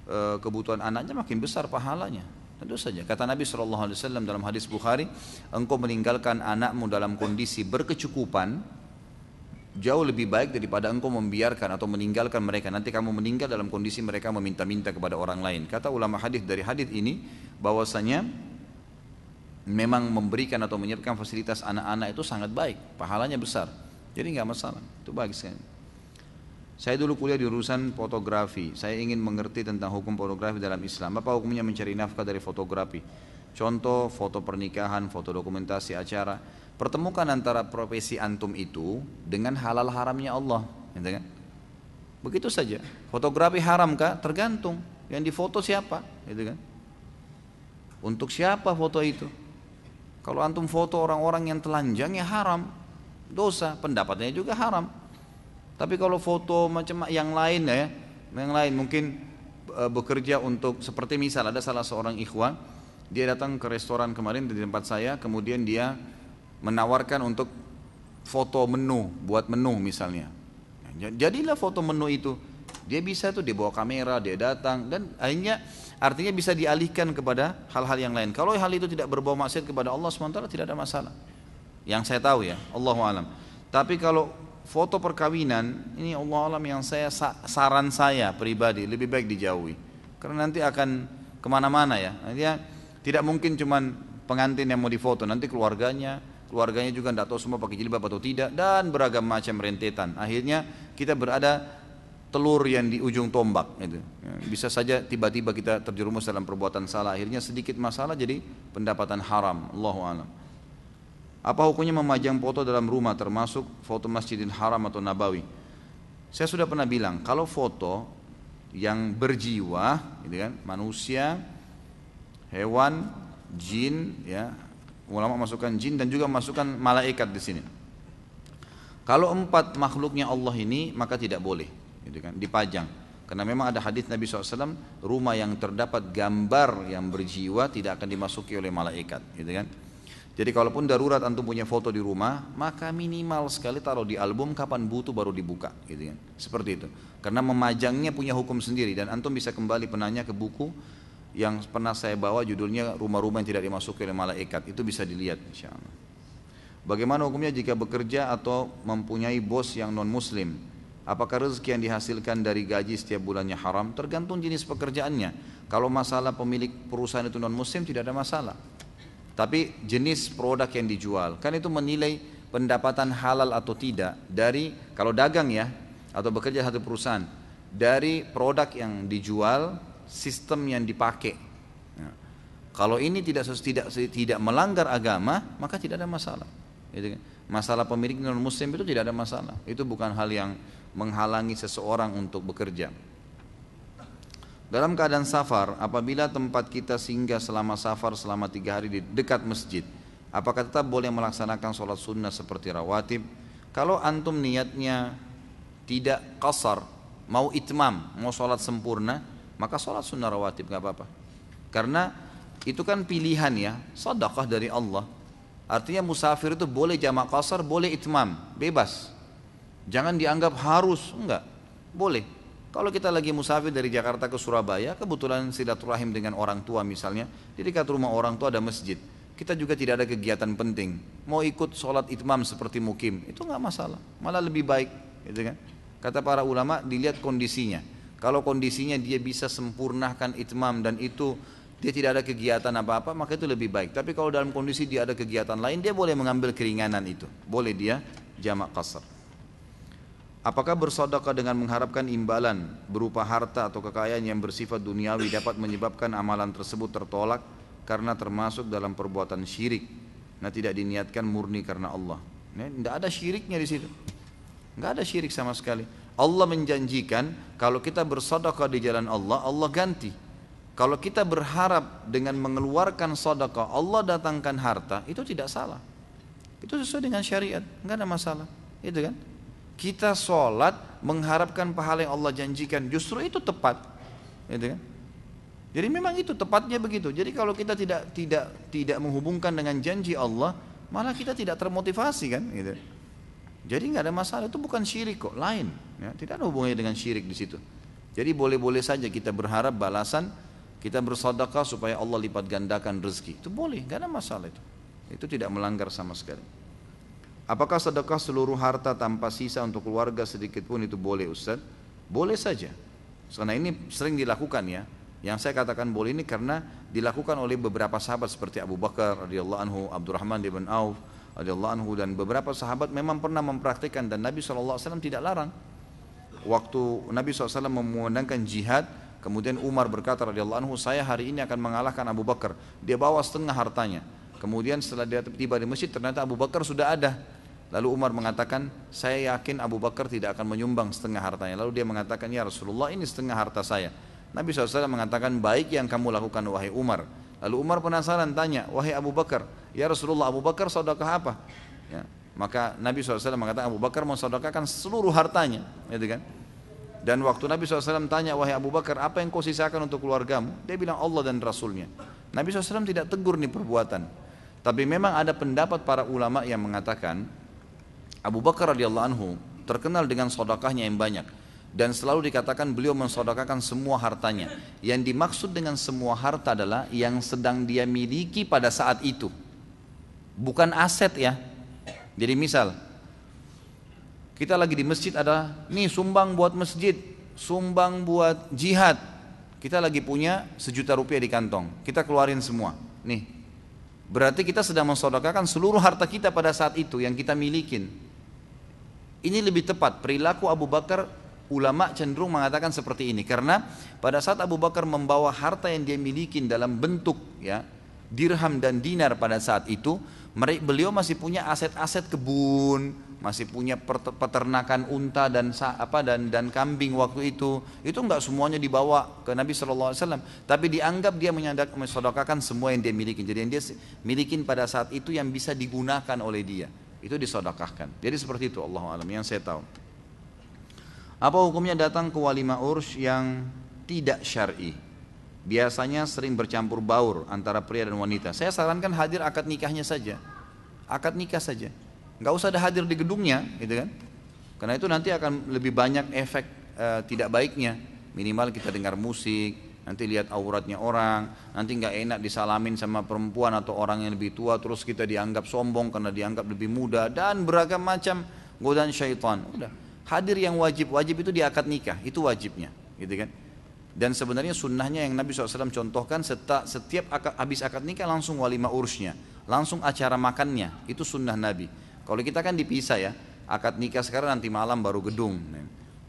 e, kebutuhan anaknya makin besar pahalanya. Tentu saja. Kata Nabi SAW dalam hadis Bukhari, engkau meninggalkan anakmu dalam kondisi berkecukupan, jauh lebih baik daripada engkau membiarkan atau meninggalkan mereka. Nanti kamu meninggal dalam kondisi mereka meminta-minta kepada orang lain. Kata ulama hadis dari hadis ini bahwasanya memang memberikan atau menyiapkan fasilitas anak-anak itu sangat baik, pahalanya besar. Jadi nggak masalah, itu bagus sekali. Saya dulu kuliah di urusan fotografi. Saya ingin mengerti tentang hukum fotografi dalam Islam. Apa hukumnya mencari nafkah dari fotografi? Contoh foto pernikahan, foto dokumentasi acara. Pertemukan antara profesi antum itu dengan halal haramnya Allah, gitu kan? Begitu saja. Fotografi haram kah? Tergantung. Yang difoto siapa, gitu kan? Untuk siapa foto itu? Kalau antum foto orang-orang yang telanjang ya haram, dosa, pendapatnya juga haram. Tapi kalau foto macam yang lain ya, yang lain mungkin e, bekerja untuk seperti misal ada salah seorang ikhwan, dia datang ke restoran kemarin di tempat saya, kemudian dia menawarkan untuk foto menu, buat menu misalnya. Jadilah foto menu itu. Dia bisa tuh dia bawa kamera, dia datang dan akhirnya artinya bisa dialihkan kepada hal-hal yang lain. Kalau hal itu tidak berbau maksiat kepada Allah SWT tidak ada masalah. Yang saya tahu ya, Allah alam. Tapi kalau foto perkawinan ini Allah alam yang saya saran saya pribadi lebih baik dijauhi karena nanti akan ke mana-mana ya. Nantinya tidak mungkin cuman pengantin yang mau difoto, nanti keluarganya, keluarganya juga tidak tahu semua pakai jilbab atau tidak dan beragam macam rentetan akhirnya kita berada telur yang di ujung tombak gitu. Ya, bisa saja tiba-tiba kita terjerumus dalam perbuatan salah akhirnya sedikit masalah jadi pendapatan haram Allahu alam apa hukumnya memajang foto dalam rumah termasuk foto Masjidil Haram atau Nabawi saya sudah pernah bilang kalau foto yang berjiwa gitu kan manusia hewan jin ya Ulama masukkan jin dan juga masukkan malaikat di sini. Kalau empat makhluknya Allah ini maka tidak boleh, gitu kan, dipajang. Karena memang ada hadis Nabi SAW, rumah yang terdapat gambar yang berjiwa tidak akan dimasuki oleh malaikat, gitu kan. Jadi kalaupun darurat antum punya foto di rumah, maka minimal sekali taruh di album kapan butuh baru dibuka, gitu kan. Seperti itu. Karena memajangnya punya hukum sendiri dan antum bisa kembali penanya ke buku yang pernah saya bawa judulnya rumah-rumah yang tidak dimasuki oleh malaikat itu bisa dilihat insya Allah. Bagaimana hukumnya jika bekerja atau mempunyai bos yang non muslim? Apakah rezeki yang dihasilkan dari gaji setiap bulannya haram? Tergantung jenis pekerjaannya. Kalau masalah pemilik perusahaan itu non muslim tidak ada masalah. Tapi jenis produk yang dijual, kan itu menilai pendapatan halal atau tidak dari kalau dagang ya atau bekerja satu perusahaan dari produk yang dijual sistem yang dipakai. Ya. Kalau ini tidak tidak tidak melanggar agama, maka tidak ada masalah. Gitu kan? Masalah pemilik non muslim itu tidak ada masalah. Itu bukan hal yang menghalangi seseorang untuk bekerja. Dalam keadaan safar, apabila tempat kita singgah selama safar selama tiga hari di dekat masjid, apakah tetap boleh melaksanakan sholat sunnah seperti rawatib? Kalau antum niatnya tidak kasar, mau itmam, mau sholat sempurna, maka sholat sunnah rawatib nggak apa-apa. Karena itu kan pilihan ya, sedekah dari Allah. Artinya musafir itu boleh jamak kasar, boleh itmam, bebas. Jangan dianggap harus, enggak. Boleh. Kalau kita lagi musafir dari Jakarta ke Surabaya, kebetulan silaturahim dengan orang tua misalnya, di dekat rumah orang tua ada masjid. Kita juga tidak ada kegiatan penting. Mau ikut sholat itmam seperti mukim, itu nggak masalah. Malah lebih baik, gitu kan? Kata para ulama, dilihat kondisinya. Kalau kondisinya dia bisa sempurnakan itmam dan itu dia tidak ada kegiatan apa-apa maka itu lebih baik. Tapi kalau dalam kondisi dia ada kegiatan lain dia boleh mengambil keringanan itu. Boleh dia jamak kasar. Apakah bersodokah dengan mengharapkan imbalan berupa harta atau kekayaan yang bersifat duniawi dapat menyebabkan amalan tersebut tertolak karena termasuk dalam perbuatan syirik. Nah tidak diniatkan murni karena Allah. Nah, tidak ada syiriknya di situ. Enggak ada syirik sama sekali. Allah menjanjikan kalau kita bersedekah di jalan Allah, Allah ganti. Kalau kita berharap dengan mengeluarkan sedekah Allah datangkan harta, itu tidak salah. Itu sesuai dengan syariat, enggak ada masalah. Itu kan? Kita sholat mengharapkan pahala yang Allah janjikan, justru itu tepat. Itu kan? Jadi memang itu tepatnya begitu. Jadi kalau kita tidak tidak tidak menghubungkan dengan janji Allah, malah kita tidak termotivasi kan gitu. Jadi nggak ada masalah itu bukan syirik kok, lain. Ya, tidak ada hubungannya dengan syirik di situ. Jadi boleh-boleh saja kita berharap balasan kita bersedekah supaya Allah lipat gandakan rezeki. Itu boleh, nggak ada masalah itu. Itu tidak melanggar sama sekali. Apakah sedekah seluruh harta tanpa sisa untuk keluarga sedikit pun itu boleh Ustaz? Boleh saja. Karena ini sering dilakukan ya. Yang saya katakan boleh ini karena dilakukan oleh beberapa sahabat seperti Abu Bakar radhiyallahu anhu, Abdurrahman bin Auf radhiyallahu anhu dan beberapa sahabat memang pernah mempraktikkan dan Nabi SAW tidak larang. Waktu Nabi SAW memandangkan jihad, kemudian Umar berkata radhiyallahu anhu, saya hari ini akan mengalahkan Abu Bakar. Dia bawa setengah hartanya. Kemudian setelah dia tiba di masjid ternyata Abu Bakar sudah ada. Lalu Umar mengatakan, saya yakin Abu Bakar tidak akan menyumbang setengah hartanya. Lalu dia mengatakan, ya Rasulullah ini setengah harta saya. Nabi SAW mengatakan baik yang kamu lakukan wahai Umar. Lalu Umar penasaran tanya, wahai Abu Bakar, ya Rasulullah Abu Bakar saudakah apa? Ya, maka Nabi SAW mengatakan Abu Bakar mau saudakakan seluruh hartanya, gitu kan? Dan waktu Nabi SAW tanya, wahai Abu Bakar, apa yang kau sisakan untuk keluargamu? Dia bilang Allah dan Rasulnya. Nabi SAW tidak tegur nih perbuatan. Tapi memang ada pendapat para ulama yang mengatakan, Abu Bakar radhiyallahu anhu terkenal dengan sodakahnya yang banyak dan selalu dikatakan beliau mensodakakan semua hartanya. Yang dimaksud dengan semua harta adalah yang sedang dia miliki pada saat itu. Bukan aset ya. Jadi misal, kita lagi di masjid ada, nih sumbang buat masjid, sumbang buat jihad. Kita lagi punya sejuta rupiah di kantong, kita keluarin semua. Nih, berarti kita sedang mensodakakan seluruh harta kita pada saat itu yang kita milikin. Ini lebih tepat, perilaku Abu Bakar ulama cenderung mengatakan seperti ini. Karena pada saat Abu Bakar membawa harta yang dia miliki dalam bentuk ya dirham dan dinar pada saat itu beliau masih punya aset-aset kebun masih punya peternakan unta dan apa dan dan kambing waktu itu. Itu enggak semuanya dibawa ke Nabi Wasallam. Tapi dianggap dia mensodokakan semua yang dia miliki. Jadi yang dia milikin pada saat itu yang bisa digunakan oleh dia itu disodokahkan jadi seperti itu Allah alam yang saya tahu apa hukumnya datang ke walimah urs yang tidak syar'i? Biasanya sering bercampur baur antara pria dan wanita. Saya sarankan hadir akad nikahnya saja. Akad nikah saja. Nggak usah ada hadir di gedungnya, gitu kan? Karena itu nanti akan lebih banyak efek e, tidak baiknya. Minimal kita dengar musik, nanti lihat auratnya orang, nanti nggak enak disalamin sama perempuan atau orang yang lebih tua, terus kita dianggap sombong karena dianggap lebih muda dan beragam macam godaan syaitan. Udah, hadir yang wajib wajib itu di akad nikah itu wajibnya gitu kan? Dan sebenarnya sunnahnya yang Nabi SAW contohkan setiap, setiap akad, habis akad nikah langsung walimah urusnya langsung acara makannya itu sunnah Nabi. Kalau kita kan dipisah ya akad nikah sekarang nanti malam baru gedung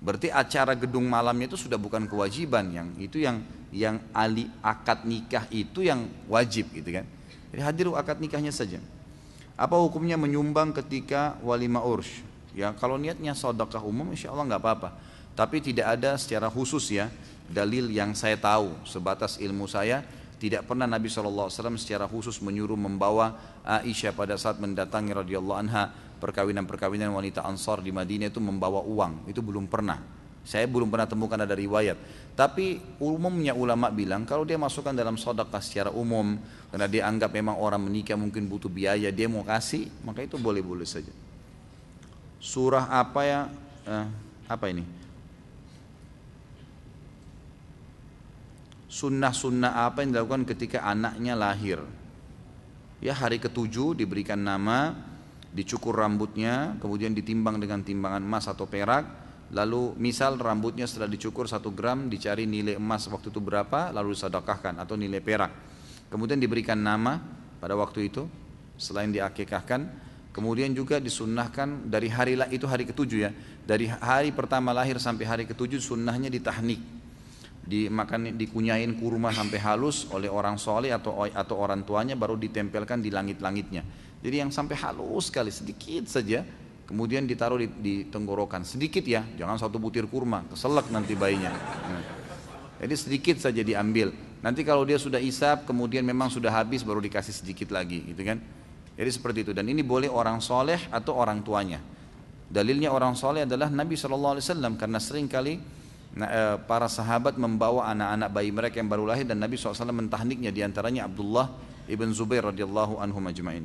berarti acara gedung malamnya itu sudah bukan kewajiban yang itu yang yang ali akad nikah itu yang wajib gitu kan. Jadi hadir akad nikahnya saja. Apa hukumnya menyumbang ketika walimah urus Ya kalau niatnya sedekah umum insya Allah nggak apa-apa. Tapi tidak ada secara khusus ya dalil yang saya tahu. Sebatas ilmu saya tidak pernah Nabi SAW secara khusus menyuruh membawa Aisyah pada saat mendatangi radhiyallahu anha perkawinan-perkawinan wanita Ansar di Madinah itu membawa uang. Itu belum pernah. Saya belum pernah temukan ada riwayat. Tapi umumnya ulama bilang kalau dia masukkan dalam sodakah secara umum karena dia anggap memang orang menikah mungkin butuh biaya dia mau kasih maka itu boleh-boleh saja. Surah apa ya? Eh, apa ini? Sunnah-sunnah apa yang dilakukan ketika anaknya lahir? Ya hari ketujuh diberikan nama dicukur rambutnya kemudian ditimbang dengan timbangan emas atau perak lalu misal rambutnya setelah dicukur satu gram dicari nilai emas waktu itu berapa lalu disedekahkan atau nilai perak kemudian diberikan nama pada waktu itu selain diakikahkan Kemudian juga disunnahkan dari hari itu hari ketujuh ya. Dari hari pertama lahir sampai hari ketujuh sunnahnya ditahnik. Dimakan dikunyain kurma sampai halus oleh orang soleh atau atau orang tuanya baru ditempelkan di langit-langitnya. Jadi yang sampai halus sekali sedikit saja kemudian ditaruh di, di tenggorokan sedikit ya jangan satu butir kurma keselak nanti bayinya nah. jadi sedikit saja diambil nanti kalau dia sudah isap kemudian memang sudah habis baru dikasih sedikit lagi gitu kan jadi seperti itu dan ini boleh orang soleh atau orang tuanya. Dalilnya orang soleh adalah Nabi SAW karena sering kali Nah, eh, para sahabat membawa anak-anak bayi mereka yang baru lahir dan Nabi SAW mentahniknya di antaranya Abdullah ibn Zubair radhiyallahu anhu majma'in.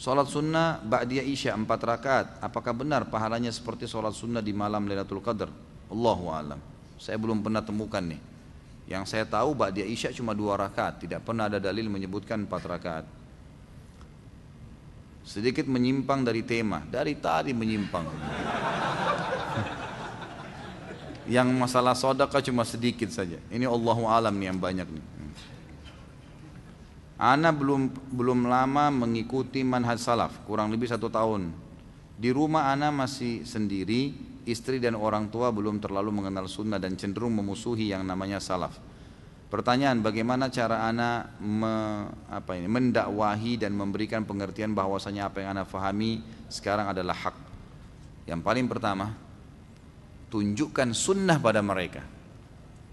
Salat sunnah ba'diyah isya empat rakaat. Apakah benar pahalanya seperti salat sunnah di malam Lailatul Qadar? Allahu alam. Saya belum pernah temukan nih. Yang saya tahu ba'diyah isya cuma dua rakaat. Tidak pernah ada dalil menyebutkan empat rakaat. Sedikit menyimpang dari tema. Dari tadi menyimpang. yang masalah sodaka cuma sedikit saja. Ini Allahu alam nih yang banyak nih. Ana belum belum lama mengikuti manhaj salaf, kurang lebih satu tahun. Di rumah Ana masih sendiri, istri dan orang tua belum terlalu mengenal sunnah dan cenderung memusuhi yang namanya salaf. Pertanyaan, bagaimana cara Ana me, apa ini, mendakwahi dan memberikan pengertian bahwasanya apa yang Ana fahami sekarang adalah hak. Yang paling pertama, tunjukkan sunnah pada mereka.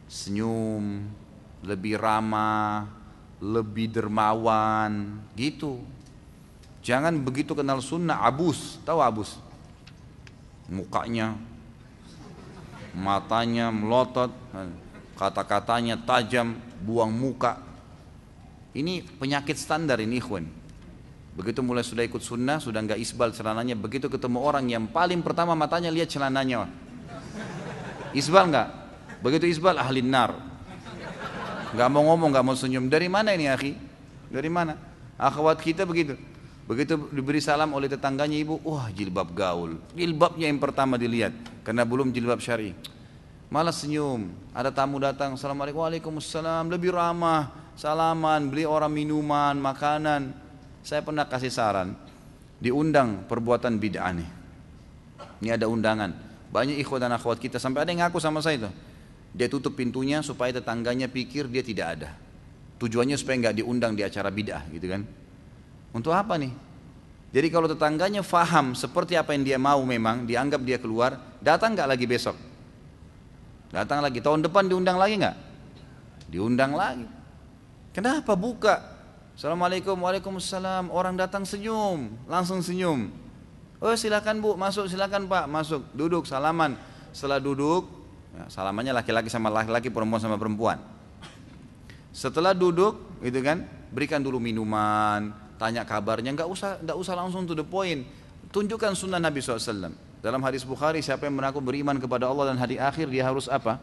Senyum, lebih ramah, lebih dermawan gitu. Jangan begitu kenal sunnah. Abus. Tahu abus? Mukanya matanya melotot kata-katanya tajam buang muka. Ini penyakit standar ini ikhwan. Begitu mulai sudah ikut sunnah sudah nggak isbal celananya begitu ketemu orang yang paling pertama matanya lihat celananya. Isbal nggak? Begitu isbal ahli nar nggak mau ngomong, nggak mau senyum. Dari mana ini akhi? Dari mana? Akhwat kita begitu. Begitu diberi salam oleh tetangganya ibu, wah jilbab gaul. Jilbabnya yang pertama dilihat, karena belum jilbab syari. Malah senyum. Ada tamu datang, assalamualaikum, waalaikumsalam. Lebih ramah, salaman, beli orang minuman, makanan. Saya pernah kasih saran, diundang perbuatan bid'ah nih. Ini ada undangan. Banyak ikhwan dan akhwat kita sampai ada yang ngaku sama saya itu. Dia tutup pintunya supaya tetangganya pikir dia tidak ada. Tujuannya supaya nggak diundang di acara bid'ah gitu kan. Untuk apa nih? Jadi kalau tetangganya faham seperti apa yang dia mau memang, dianggap dia keluar, datang nggak lagi besok? Datang lagi, tahun depan diundang lagi nggak? Diundang lagi. Kenapa buka? Assalamualaikum, waalaikumsalam. Orang datang senyum, langsung senyum. Oh silakan bu, masuk silakan pak, masuk, duduk, salaman. Setelah duduk, Ya, salamannya laki-laki sama laki-laki, perempuan sama perempuan. Setelah duduk, gitu kan, berikan dulu minuman, tanya kabarnya, nggak usah, nggak usah langsung to the point. Tunjukkan sunnah Nabi SAW. Dalam hadis Bukhari, siapa yang mengaku beriman kepada Allah dan hari akhir, dia harus apa?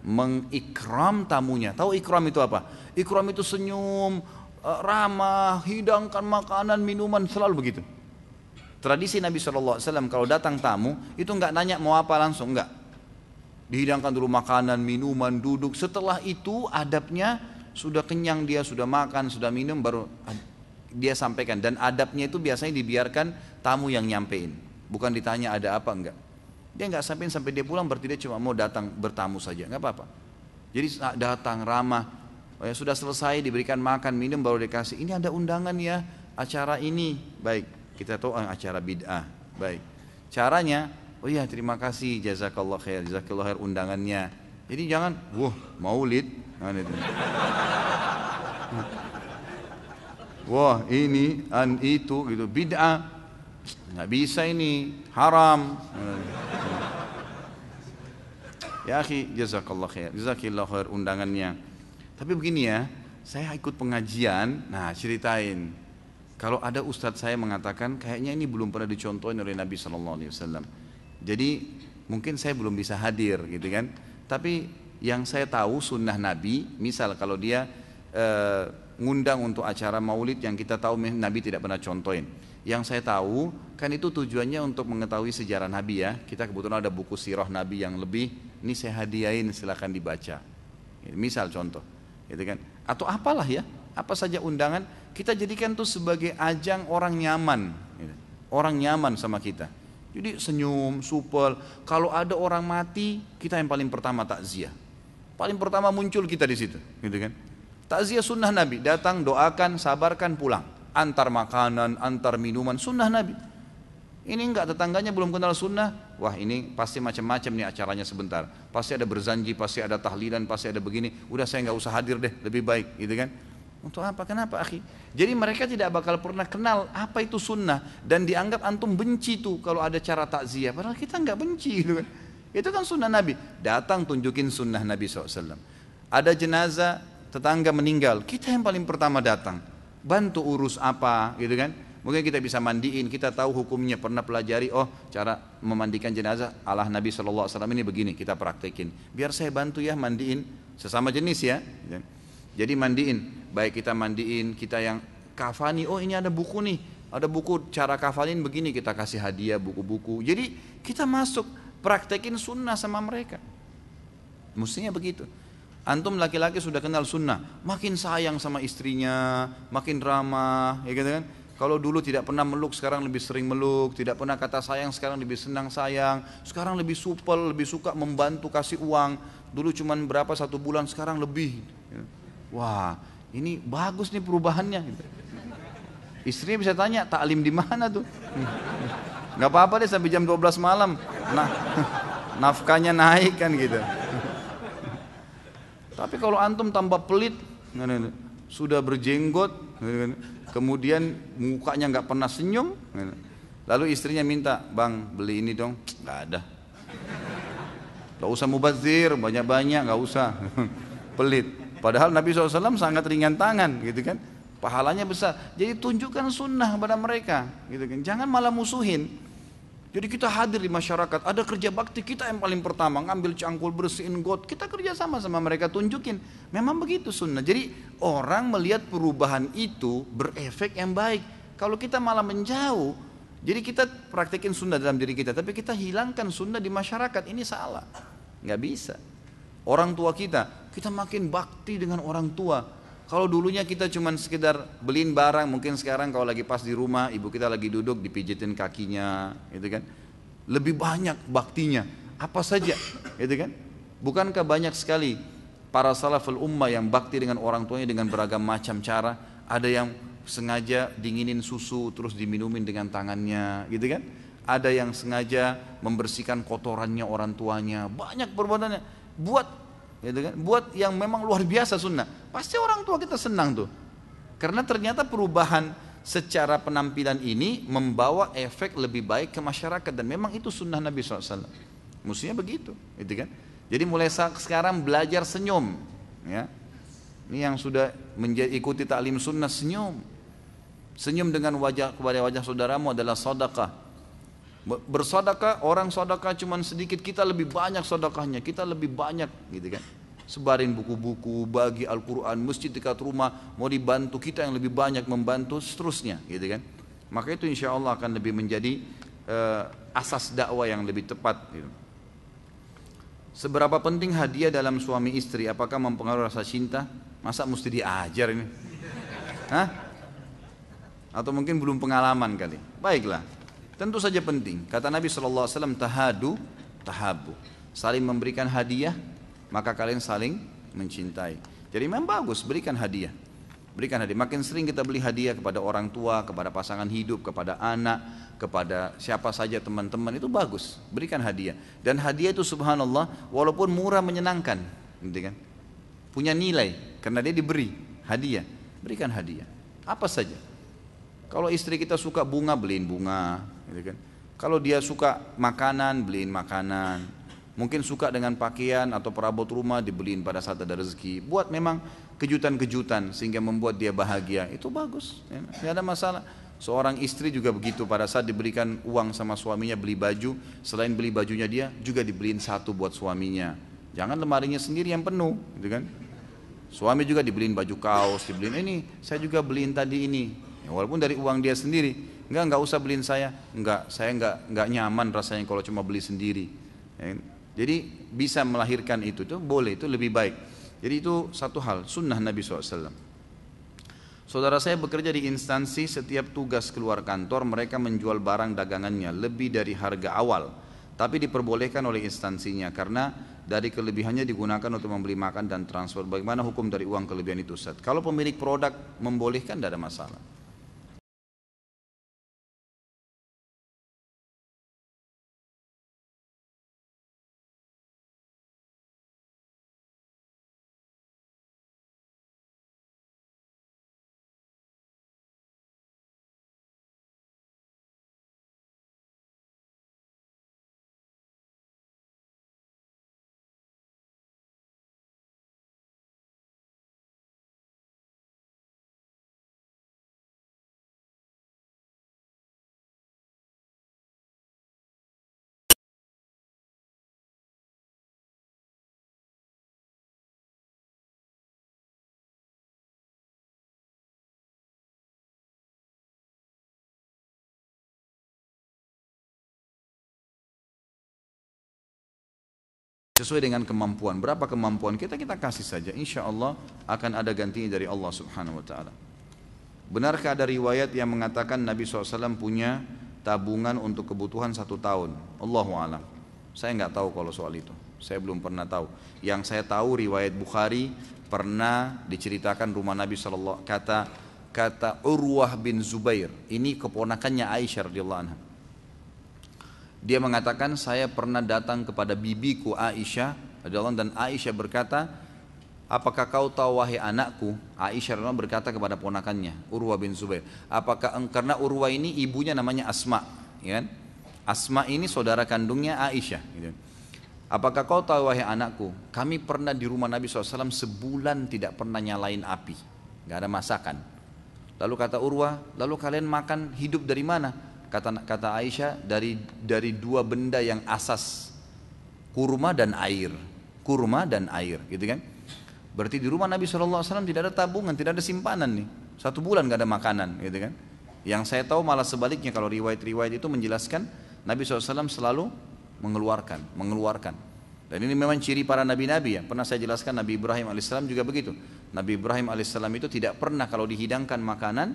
Mengikram tamunya. Tahu ikram itu apa? Ikram itu senyum, eh, ramah, hidangkan makanan, minuman, selalu begitu. Tradisi Nabi SAW kalau datang tamu itu nggak nanya mau apa langsung, nggak dihidangkan dulu makanan, minuman, duduk. Setelah itu adabnya sudah kenyang dia, sudah makan, sudah minum baru dia sampaikan dan adabnya itu biasanya dibiarkan tamu yang nyampein, bukan ditanya ada apa enggak. Dia enggak sampein sampai dia pulang berarti dia cuma mau datang bertamu saja, enggak apa-apa. Jadi datang ramah, oh ya sudah selesai diberikan makan minum baru dikasih. Ini ada undangan ya acara ini, baik kita tahu eh, acara bid'ah, baik. Caranya Oh iya terima kasih. Jazakallah khair, jazakallah khair undangannya. Jadi jangan, wah maulid. Nah. Wah ini an itu gitu. Bid'ah. Nggak bisa ini. Haram. Ya akhi jazakallah khair. Jazakallah khair undangannya. Tapi begini ya saya ikut pengajian. Nah ceritain. Kalau ada ustadz saya mengatakan kayaknya ini belum pernah dicontohin oleh Nabi Shallallahu Alaihi Wasallam jadi mungkin saya belum bisa hadir gitu kan. Tapi yang saya tahu sunnah Nabi, misal kalau dia e, ngundang untuk acara maulid yang kita tahu Nabi tidak pernah contohin. Yang saya tahu kan itu tujuannya untuk mengetahui sejarah Nabi ya. Kita kebetulan ada buku sirah Nabi yang lebih, ini saya hadiahin silahkan dibaca. Misal contoh, gitu kan? Atau apalah ya, apa saja undangan kita jadikan tuh sebagai ajang orang nyaman, gitu. orang nyaman sama kita. Jadi senyum, supel. Kalau ada orang mati, kita yang paling pertama takziah. Paling pertama muncul kita di situ, gitu kan? Takziah sunnah Nabi, datang doakan, sabarkan, pulang. Antar makanan, antar minuman, sunnah Nabi. Ini enggak tetangganya belum kenal sunnah, wah ini pasti macam-macam nih acaranya sebentar. Pasti ada berzanji, pasti ada tahlilan, pasti ada begini. Udah saya nggak usah hadir deh, lebih baik, gitu kan? Untuk apa? Kenapa akhi? Jadi mereka tidak bakal pernah kenal apa itu sunnah dan dianggap antum benci tuh kalau ada cara takziah. Padahal kita nggak benci gitu kan. Itu kan sunnah Nabi. Datang tunjukin sunnah Nabi SAW. Ada jenazah tetangga meninggal, kita yang paling pertama datang. Bantu urus apa gitu kan. Mungkin kita bisa mandiin, kita tahu hukumnya, pernah pelajari, oh cara memandikan jenazah Allah Nabi SAW ini begini, kita praktekin. Biar saya bantu ya mandiin sesama jenis ya. Jadi mandiin, baik kita mandiin, kita yang kafani, oh ini ada buku nih, ada buku cara kafalin begini, kita kasih hadiah buku-buku. Jadi kita masuk, praktekin sunnah sama mereka. Mestinya begitu. Antum laki-laki sudah kenal sunnah, makin sayang sama istrinya, makin ramah, ya gitu kan. Kalau dulu tidak pernah meluk, sekarang lebih sering meluk. Tidak pernah kata sayang, sekarang lebih senang sayang. Sekarang lebih supel, lebih suka membantu kasih uang. Dulu cuma berapa satu bulan, sekarang lebih. Wah, ini bagus nih perubahannya. Istrinya bisa tanya, taklim di mana tuh? Gak apa-apa deh sampai jam 12 malam. Nah, nafkahnya naik kan gitu. Tapi kalau antum tambah pelit, sudah berjenggot, kemudian mukanya nggak pernah senyum, lalu istrinya minta, bang beli ini dong, nggak ada. Gak usah mubazir, banyak-banyak, nggak usah. Pelit. Padahal Nabi SAW sangat ringan tangan, gitu kan? Pahalanya besar. Jadi tunjukkan sunnah pada mereka, gitu kan? Jangan malah musuhin. Jadi kita hadir di masyarakat, ada kerja bakti kita yang paling pertama, ngambil cangkul, bersihin got, kita kerja sama sama mereka tunjukin. Memang begitu sunnah. Jadi orang melihat perubahan itu berefek yang baik. Kalau kita malah menjauh, jadi kita praktekin sunnah dalam diri kita, tapi kita hilangkan sunnah di masyarakat, ini salah. Nggak bisa. Orang tua kita, kita makin bakti dengan orang tua, kalau dulunya kita cuma sekedar beliin barang, mungkin sekarang kalau lagi pas di rumah, ibu kita lagi duduk dipijitin kakinya, gitu kan. Lebih banyak baktinya, apa saja, gitu kan. Bukankah banyak sekali para salaful ummah yang bakti dengan orang tuanya dengan beragam macam cara, ada yang sengaja dinginin susu terus diminumin dengan tangannya, gitu kan. Ada yang sengaja membersihkan kotorannya orang tuanya, banyak perbuatannya. Buat gitu kan? Buat yang memang luar biasa sunnah, pasti orang tua kita senang tuh. Karena ternyata perubahan secara penampilan ini membawa efek lebih baik ke masyarakat dan memang itu sunnah Nabi SAW. Mestinya begitu, gitu kan? Jadi mulai sekarang belajar senyum, ya. Ini yang sudah menjadi ikuti taklim sunnah senyum. Senyum dengan wajah kepada wajah saudaramu adalah sedekah. Bersodakah orang sodakah cuma sedikit kita lebih banyak sodakahnya kita lebih banyak gitu kan. Sebarin buku-buku bagi Al-Quran masjid dekat rumah mau dibantu kita yang lebih banyak membantu seterusnya gitu kan. Maka itu insya Allah akan lebih menjadi uh, asas dakwah yang lebih tepat gitu. seberapa penting hadiah dalam suami istri? Apakah mempengaruhi rasa cinta? Masa mesti diajar ini? Hah? atau mungkin belum pengalaman kali? Baiklah Tentu saja penting. Kata Nabi SAW, tahadu, tahabu. Saling memberikan hadiah, maka kalian saling mencintai. Jadi memang bagus, berikan hadiah. Berikan hadiah. Makin sering kita beli hadiah kepada orang tua, kepada pasangan hidup, kepada anak, kepada siapa saja teman-teman itu bagus. Berikan hadiah. Dan hadiah itu subhanallah, walaupun murah menyenangkan, gitu kan? Punya nilai karena dia diberi hadiah. Berikan hadiah. Apa saja. Kalau istri kita suka bunga, beliin bunga gitu kan. Kalau dia suka makanan, beliin makanan. Mungkin suka dengan pakaian atau perabot rumah dibeliin pada saat ada rezeki. Buat memang kejutan-kejutan sehingga membuat dia bahagia. Itu bagus, ya. tidak ada masalah. Seorang istri juga begitu pada saat diberikan uang sama suaminya beli baju, selain beli bajunya dia juga dibeliin satu buat suaminya. Jangan lemarinya sendiri yang penuh, gitu kan? Suami juga dibeliin baju kaos, dibeliin ini, saya juga beliin tadi ini. Ya, walaupun dari uang dia sendiri, Enggak, enggak usah beliin saya. Enggak, saya enggak enggak nyaman rasanya kalau cuma beli sendiri. Ya, jadi bisa melahirkan itu tuh boleh, itu lebih baik. Jadi itu satu hal, sunnah Nabi SAW. Saudara saya bekerja di instansi setiap tugas keluar kantor mereka menjual barang dagangannya lebih dari harga awal. Tapi diperbolehkan oleh instansinya karena dari kelebihannya digunakan untuk membeli makan dan transfer. Bagaimana hukum dari uang kelebihan itu Ustaz? Kalau pemilik produk membolehkan tidak ada masalah. Sesuai dengan kemampuan. Berapa kemampuan kita kita kasih saja. Insya Allah akan ada gantinya dari Allah Subhanahu Wa Taala. Benarkah ada riwayat yang mengatakan Nabi SAW punya tabungan untuk kebutuhan satu tahun? Allahu alam. Saya nggak tahu kalau soal itu. Saya belum pernah tahu. Yang saya tahu riwayat Bukhari pernah diceritakan rumah Nabi SAW kata kata Urwah bin Zubair. Ini keponakannya Aisyah radhiyallahu anha. Dia mengatakan saya pernah datang kepada bibiku Aisyah radhiyallahu dan Aisyah berkata, Apakah kau tahu wahai anakku? Aisyah radhiyallahu berkata kepada ponakannya, Urwa bin Zubair. Apakah karena Urwa ini ibunya namanya Asma, ya kan? Asma ini saudara kandungnya Aisyah. Gitu. Apakah kau tahu wahai anakku? Kami pernah di rumah Nabi SAW sebulan tidak pernah nyalain api, nggak ada masakan. Lalu kata Urwa, lalu kalian makan hidup dari mana? Kata kata Aisyah dari dari dua benda yang asas, kurma dan air, kurma dan air, gitu kan? Berarti di rumah Nabi SAW tidak ada tabungan, tidak ada simpanan nih. Satu bulan gak ada makanan gitu kan. Yang saya tahu malah sebaliknya kalau riwayat-riwayat itu menjelaskan Nabi SAW selalu mengeluarkan, mengeluarkan. Dan ini memang ciri para nabi-nabi ya. Pernah saya jelaskan Nabi Ibrahim alaihissalam juga begitu. Nabi Ibrahim alaihissalam itu tidak pernah kalau dihidangkan makanan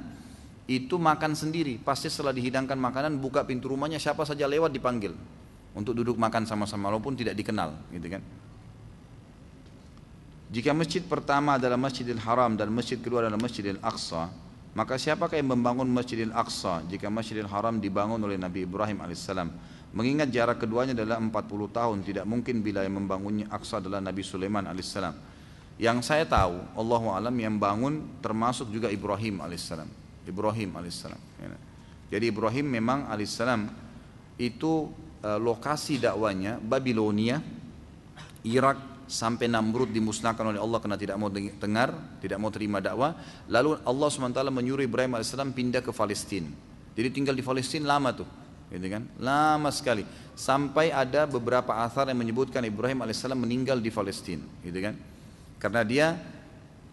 itu makan sendiri. Pasti setelah dihidangkan makanan buka pintu rumahnya siapa saja lewat dipanggil untuk duduk makan sama-sama walaupun tidak dikenal, gitu kan. Jika masjid pertama adalah Masjidil Haram dan masjid kedua adalah Masjidil Aqsa, maka siapakah yang membangun Masjidil Aqsa jika Masjidil Haram dibangun oleh Nabi Ibrahim alaihissalam? Mengingat jarak keduanya adalah 40 tahun, tidak mungkin bila yang membangunnya Aqsa adalah Nabi Sulaiman alaihissalam. Yang saya tahu, Allah alam yang bangun termasuk juga Ibrahim alaihissalam. Ibrahim alaihissalam. Ya. Jadi Ibrahim memang alaihissalam itu eh, lokasi dakwanya Babilonia, Irak, sampai Namrud dimusnahkan oleh Allah karena tidak mau dengar, tidak mau terima dakwah. Lalu Allah SWT menyuruh Ibrahim AS pindah ke Palestina. Jadi tinggal di Palestina lama tuh, gitu kan? Lama sekali. Sampai ada beberapa asar yang menyebutkan Ibrahim AS meninggal di Palestina, gitu kan? Karena dia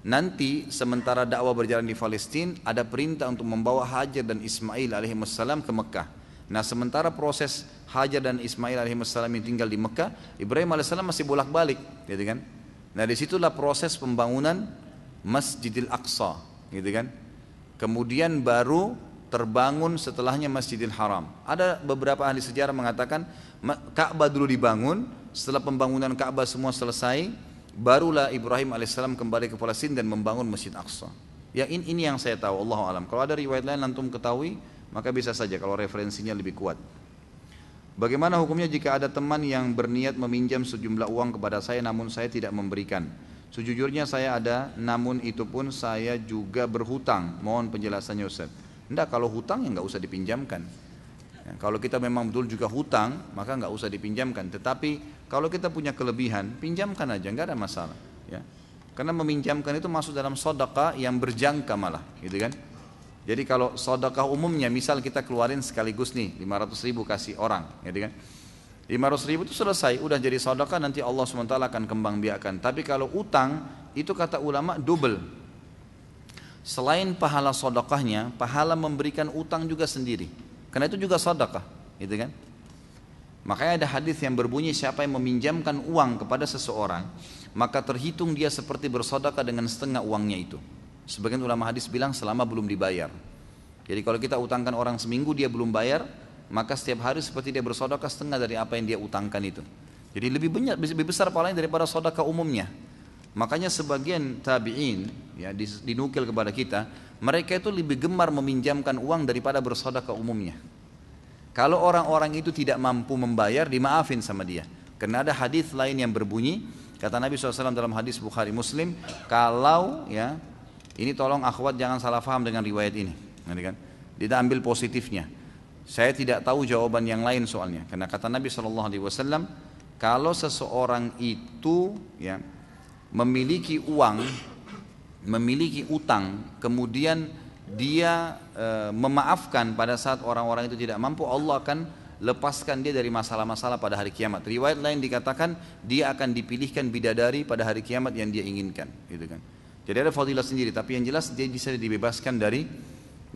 nanti sementara dakwah berjalan di Palestina ada perintah untuk membawa Hajar dan Ismail alaihissalam ke Mekah. Nah sementara proses Hajar dan Ismail alaihissalam yang tinggal di Mekah, Ibrahim alaihissalam masih bolak-balik, gitu kan? Nah di situlah proses pembangunan Masjidil Aqsa, gitu kan? Kemudian baru terbangun setelahnya Masjidil Haram. Ada beberapa ahli sejarah mengatakan Ka'bah dulu dibangun, setelah pembangunan Ka'bah semua selesai, barulah Ibrahim alaihissalam kembali ke Palestina dan membangun Masjid Aqsa. Ya ini, ini yang saya tahu, Allah alam. Kalau ada riwayat lain antum ketahui, maka bisa saja kalau referensinya lebih kuat. Bagaimana hukumnya jika ada teman yang berniat meminjam sejumlah uang kepada saya namun saya tidak memberikan? Sejujurnya saya ada, namun itu pun saya juga berhutang. Mohon penjelasannya Ustaz. Tidak, kalau hutang ya nggak usah dipinjamkan. Kalau kita memang betul juga hutang, maka nggak usah dipinjamkan. Tetapi kalau kita punya kelebihan, pinjamkan aja, nggak ada masalah. Ya. Karena meminjamkan itu masuk dalam sodaka yang berjangka malah, gitu kan? Jadi kalau sodakah umumnya, misal kita keluarin sekaligus nih 500 ribu kasih orang, gitu kan? 500 ribu itu selesai, udah jadi sodakah nanti Allah SWT akan kembang biakan. Tapi kalau utang, itu kata ulama double. Selain pahala sodakahnya, pahala memberikan utang juga sendiri. Karena itu juga sodakah, gitu kan? Makanya ada hadis yang berbunyi siapa yang meminjamkan uang kepada seseorang, maka terhitung dia seperti bersodakah dengan setengah uangnya itu. Sebagian ulama hadis bilang selama belum dibayar. Jadi kalau kita utangkan orang seminggu dia belum bayar, maka setiap hari seperti dia bersodakah setengah dari apa yang dia utangkan itu. Jadi lebih banyak, lebih besar pahalanya daripada sodakah umumnya. Makanya sebagian tabi'in ya dinukil kepada kita, mereka itu lebih gemar meminjamkan uang daripada bersodakah umumnya. Kalau orang-orang itu tidak mampu membayar, dimaafin sama dia. Karena ada hadis lain yang berbunyi, kata Nabi SAW dalam hadis Bukhari Muslim, kalau ya ini tolong akhwat jangan salah faham dengan riwayat ini. Kan? Kita ambil positifnya. Saya tidak tahu jawaban yang lain soalnya. Karena kata Nabi Wasallam, kalau seseorang itu ya memiliki uang, memiliki utang, kemudian dia e, memaafkan pada saat orang-orang itu tidak mampu, Allah akan lepaskan dia dari masalah-masalah pada hari kiamat. Riwayat lain dikatakan dia akan dipilihkan bidadari pada hari kiamat yang dia inginkan, gitu kan. Jadi ada fadilah sendiri, tapi yang jelas dia bisa dibebaskan dari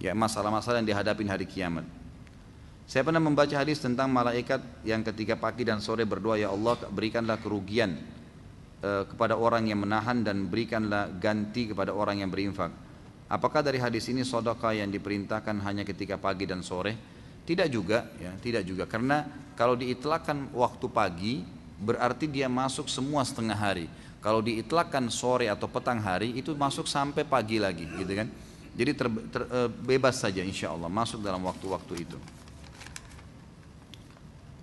ya masalah-masalah yang dihadapi hari kiamat. Saya pernah membaca hadis tentang malaikat yang ketika pagi dan sore berdoa, Ya Allah berikanlah kerugian kepada orang yang menahan dan berikanlah ganti kepada orang yang berinfak. Apakah dari hadis ini sodokah yang diperintahkan hanya ketika pagi dan sore? Tidak juga, ya, tidak juga. Karena kalau diitlakan waktu pagi, berarti dia masuk semua setengah hari. Kalau diitlakan sore atau petang hari, itu masuk sampai pagi lagi, gitu kan? Jadi ter, ter, uh, bebas saja insya Allah masuk dalam waktu-waktu itu.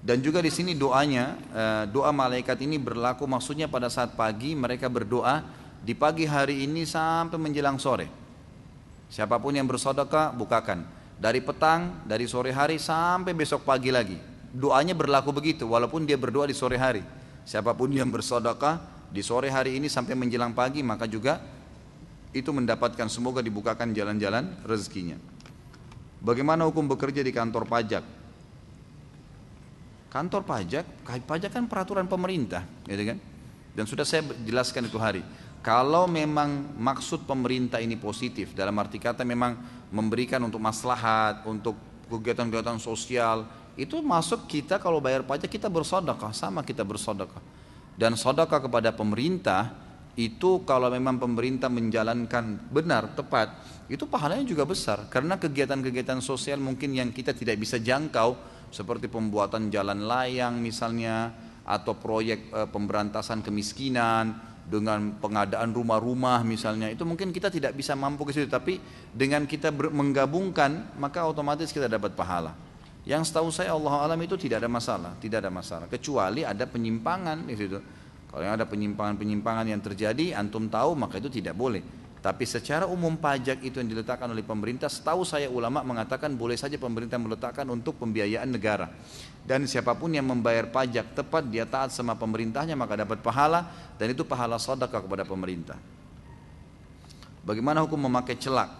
Dan juga di sini doanya, eh, doa malaikat ini berlaku maksudnya pada saat pagi mereka berdoa di pagi hari ini sampai menjelang sore. Siapa pun yang bersodokah bukakan. Dari petang, dari sore hari sampai besok pagi lagi. Doanya berlaku begitu walaupun dia berdoa di sore hari. Siapa pun yang bersodokah di sore hari ini sampai menjelang pagi maka juga itu mendapatkan semoga dibukakan jalan-jalan rezekinya. Bagaimana hukum bekerja di kantor pajak? Kantor pajak, pajak kan peraturan pemerintah, gitu kan? Dan sudah saya jelaskan itu hari. Kalau memang maksud pemerintah ini positif, dalam arti kata memang memberikan untuk maslahat, untuk kegiatan-kegiatan sosial, itu masuk kita kalau bayar pajak kita bersodakah, sama kita bersodakah. Dan sodakah kepada pemerintah itu kalau memang pemerintah menjalankan benar, tepat, itu pahalanya juga besar. Karena kegiatan-kegiatan sosial mungkin yang kita tidak bisa jangkau, seperti pembuatan jalan layang misalnya atau proyek e, pemberantasan kemiskinan dengan pengadaan rumah-rumah misalnya. Itu mungkin kita tidak bisa mampu ke situ tapi dengan kita menggabungkan maka otomatis kita dapat pahala. Yang setahu saya Allah alam itu tidak ada masalah tidak ada masalah. Kecuali ada penyimpangan di situ. Kalau yang ada penyimpangan-penyimpangan yang terjadi antum tahu maka itu tidak boleh tapi secara umum pajak itu yang diletakkan oleh pemerintah, setahu saya ulama mengatakan boleh saja pemerintah meletakkan untuk pembiayaan negara. Dan siapa pun yang membayar pajak tepat dia taat sama pemerintahnya maka dapat pahala dan itu pahala sedekah kepada pemerintah. Bagaimana hukum memakai celak?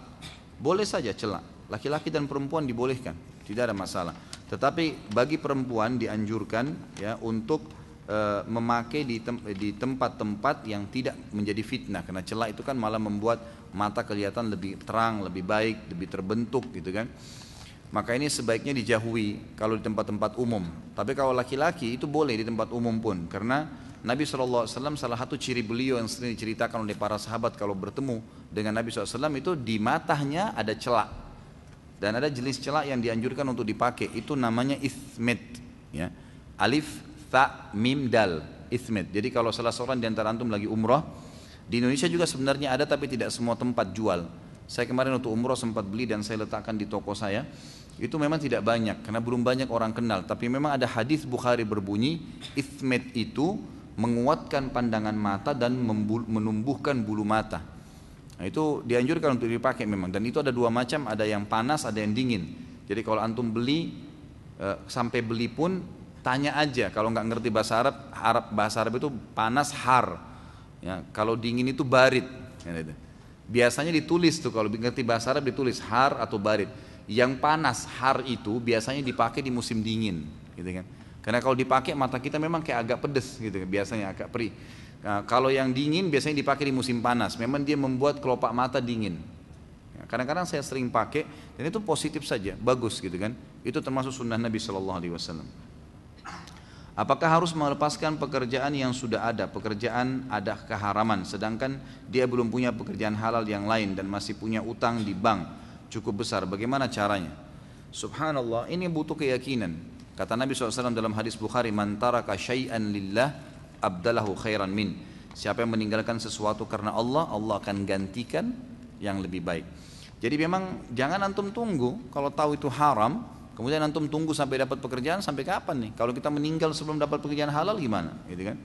Boleh saja celak. Laki-laki dan perempuan dibolehkan, tidak ada masalah. Tetapi bagi perempuan dianjurkan ya untuk Eh, memakai di, tem di tempat-tempat yang tidak menjadi fitnah. Karena celah itu kan malah membuat mata kelihatan lebih terang, lebih baik, lebih terbentuk gitu kan. Maka ini sebaiknya dijauhi kalau di tempat-tempat umum. Tapi kalau laki-laki itu boleh di tempat umum pun. Karena Nabi SAW salah satu ciri beliau yang sering diceritakan oleh para sahabat kalau bertemu dengan Nabi SAW itu di matanya ada celak. Dan ada jenis celak yang dianjurkan untuk dipakai. Itu namanya ismet ya. Alif ta mim dal. Jadi kalau salah seorang di antara antum lagi umrah di Indonesia juga sebenarnya ada tapi tidak semua tempat jual. Saya kemarin untuk umrah sempat beli dan saya letakkan di toko saya. Itu memang tidak banyak karena belum banyak orang kenal. Tapi memang ada hadis Bukhari berbunyi ismet itu menguatkan pandangan mata dan menumbuhkan bulu mata. Nah, itu dianjurkan untuk dipakai memang dan itu ada dua macam, ada yang panas, ada yang dingin. Jadi kalau antum beli eh, sampai beli pun Tanya aja kalau nggak ngerti bahasa Arab, Arab bahasa Arab itu panas har. Ya, kalau dingin itu barit. Ya, gitu. Biasanya ditulis tuh kalau ngerti bahasa Arab ditulis har atau barit. Yang panas har itu biasanya dipakai di musim dingin, gitu kan. Karena kalau dipakai mata kita memang kayak agak pedes gitu kan, biasanya agak perih. Nah, kalau yang dingin biasanya dipakai di musim panas. Memang dia membuat kelopak mata dingin. Ya, kadang-kadang saya sering pakai dan itu positif saja, bagus gitu kan. Itu termasuk sunnah Nabi Shallallahu Alaihi Wasallam. Apakah harus melepaskan pekerjaan yang sudah ada, pekerjaan ada keharaman, sedangkan dia belum punya pekerjaan halal yang lain dan masih punya utang di bank cukup besar, bagaimana caranya? Subhanallah, ini butuh keyakinan. Kata Nabi SAW dalam hadis Bukhari, Man taraka syai'an lillah abdalahu khairan min. Siapa yang meninggalkan sesuatu karena Allah, Allah akan gantikan yang lebih baik. Jadi memang jangan antum tunggu, kalau tahu itu haram, Kemudian antum tunggu sampai dapat pekerjaan sampai kapan nih? Kalau kita meninggal sebelum dapat pekerjaan halal gimana? Gitu kan?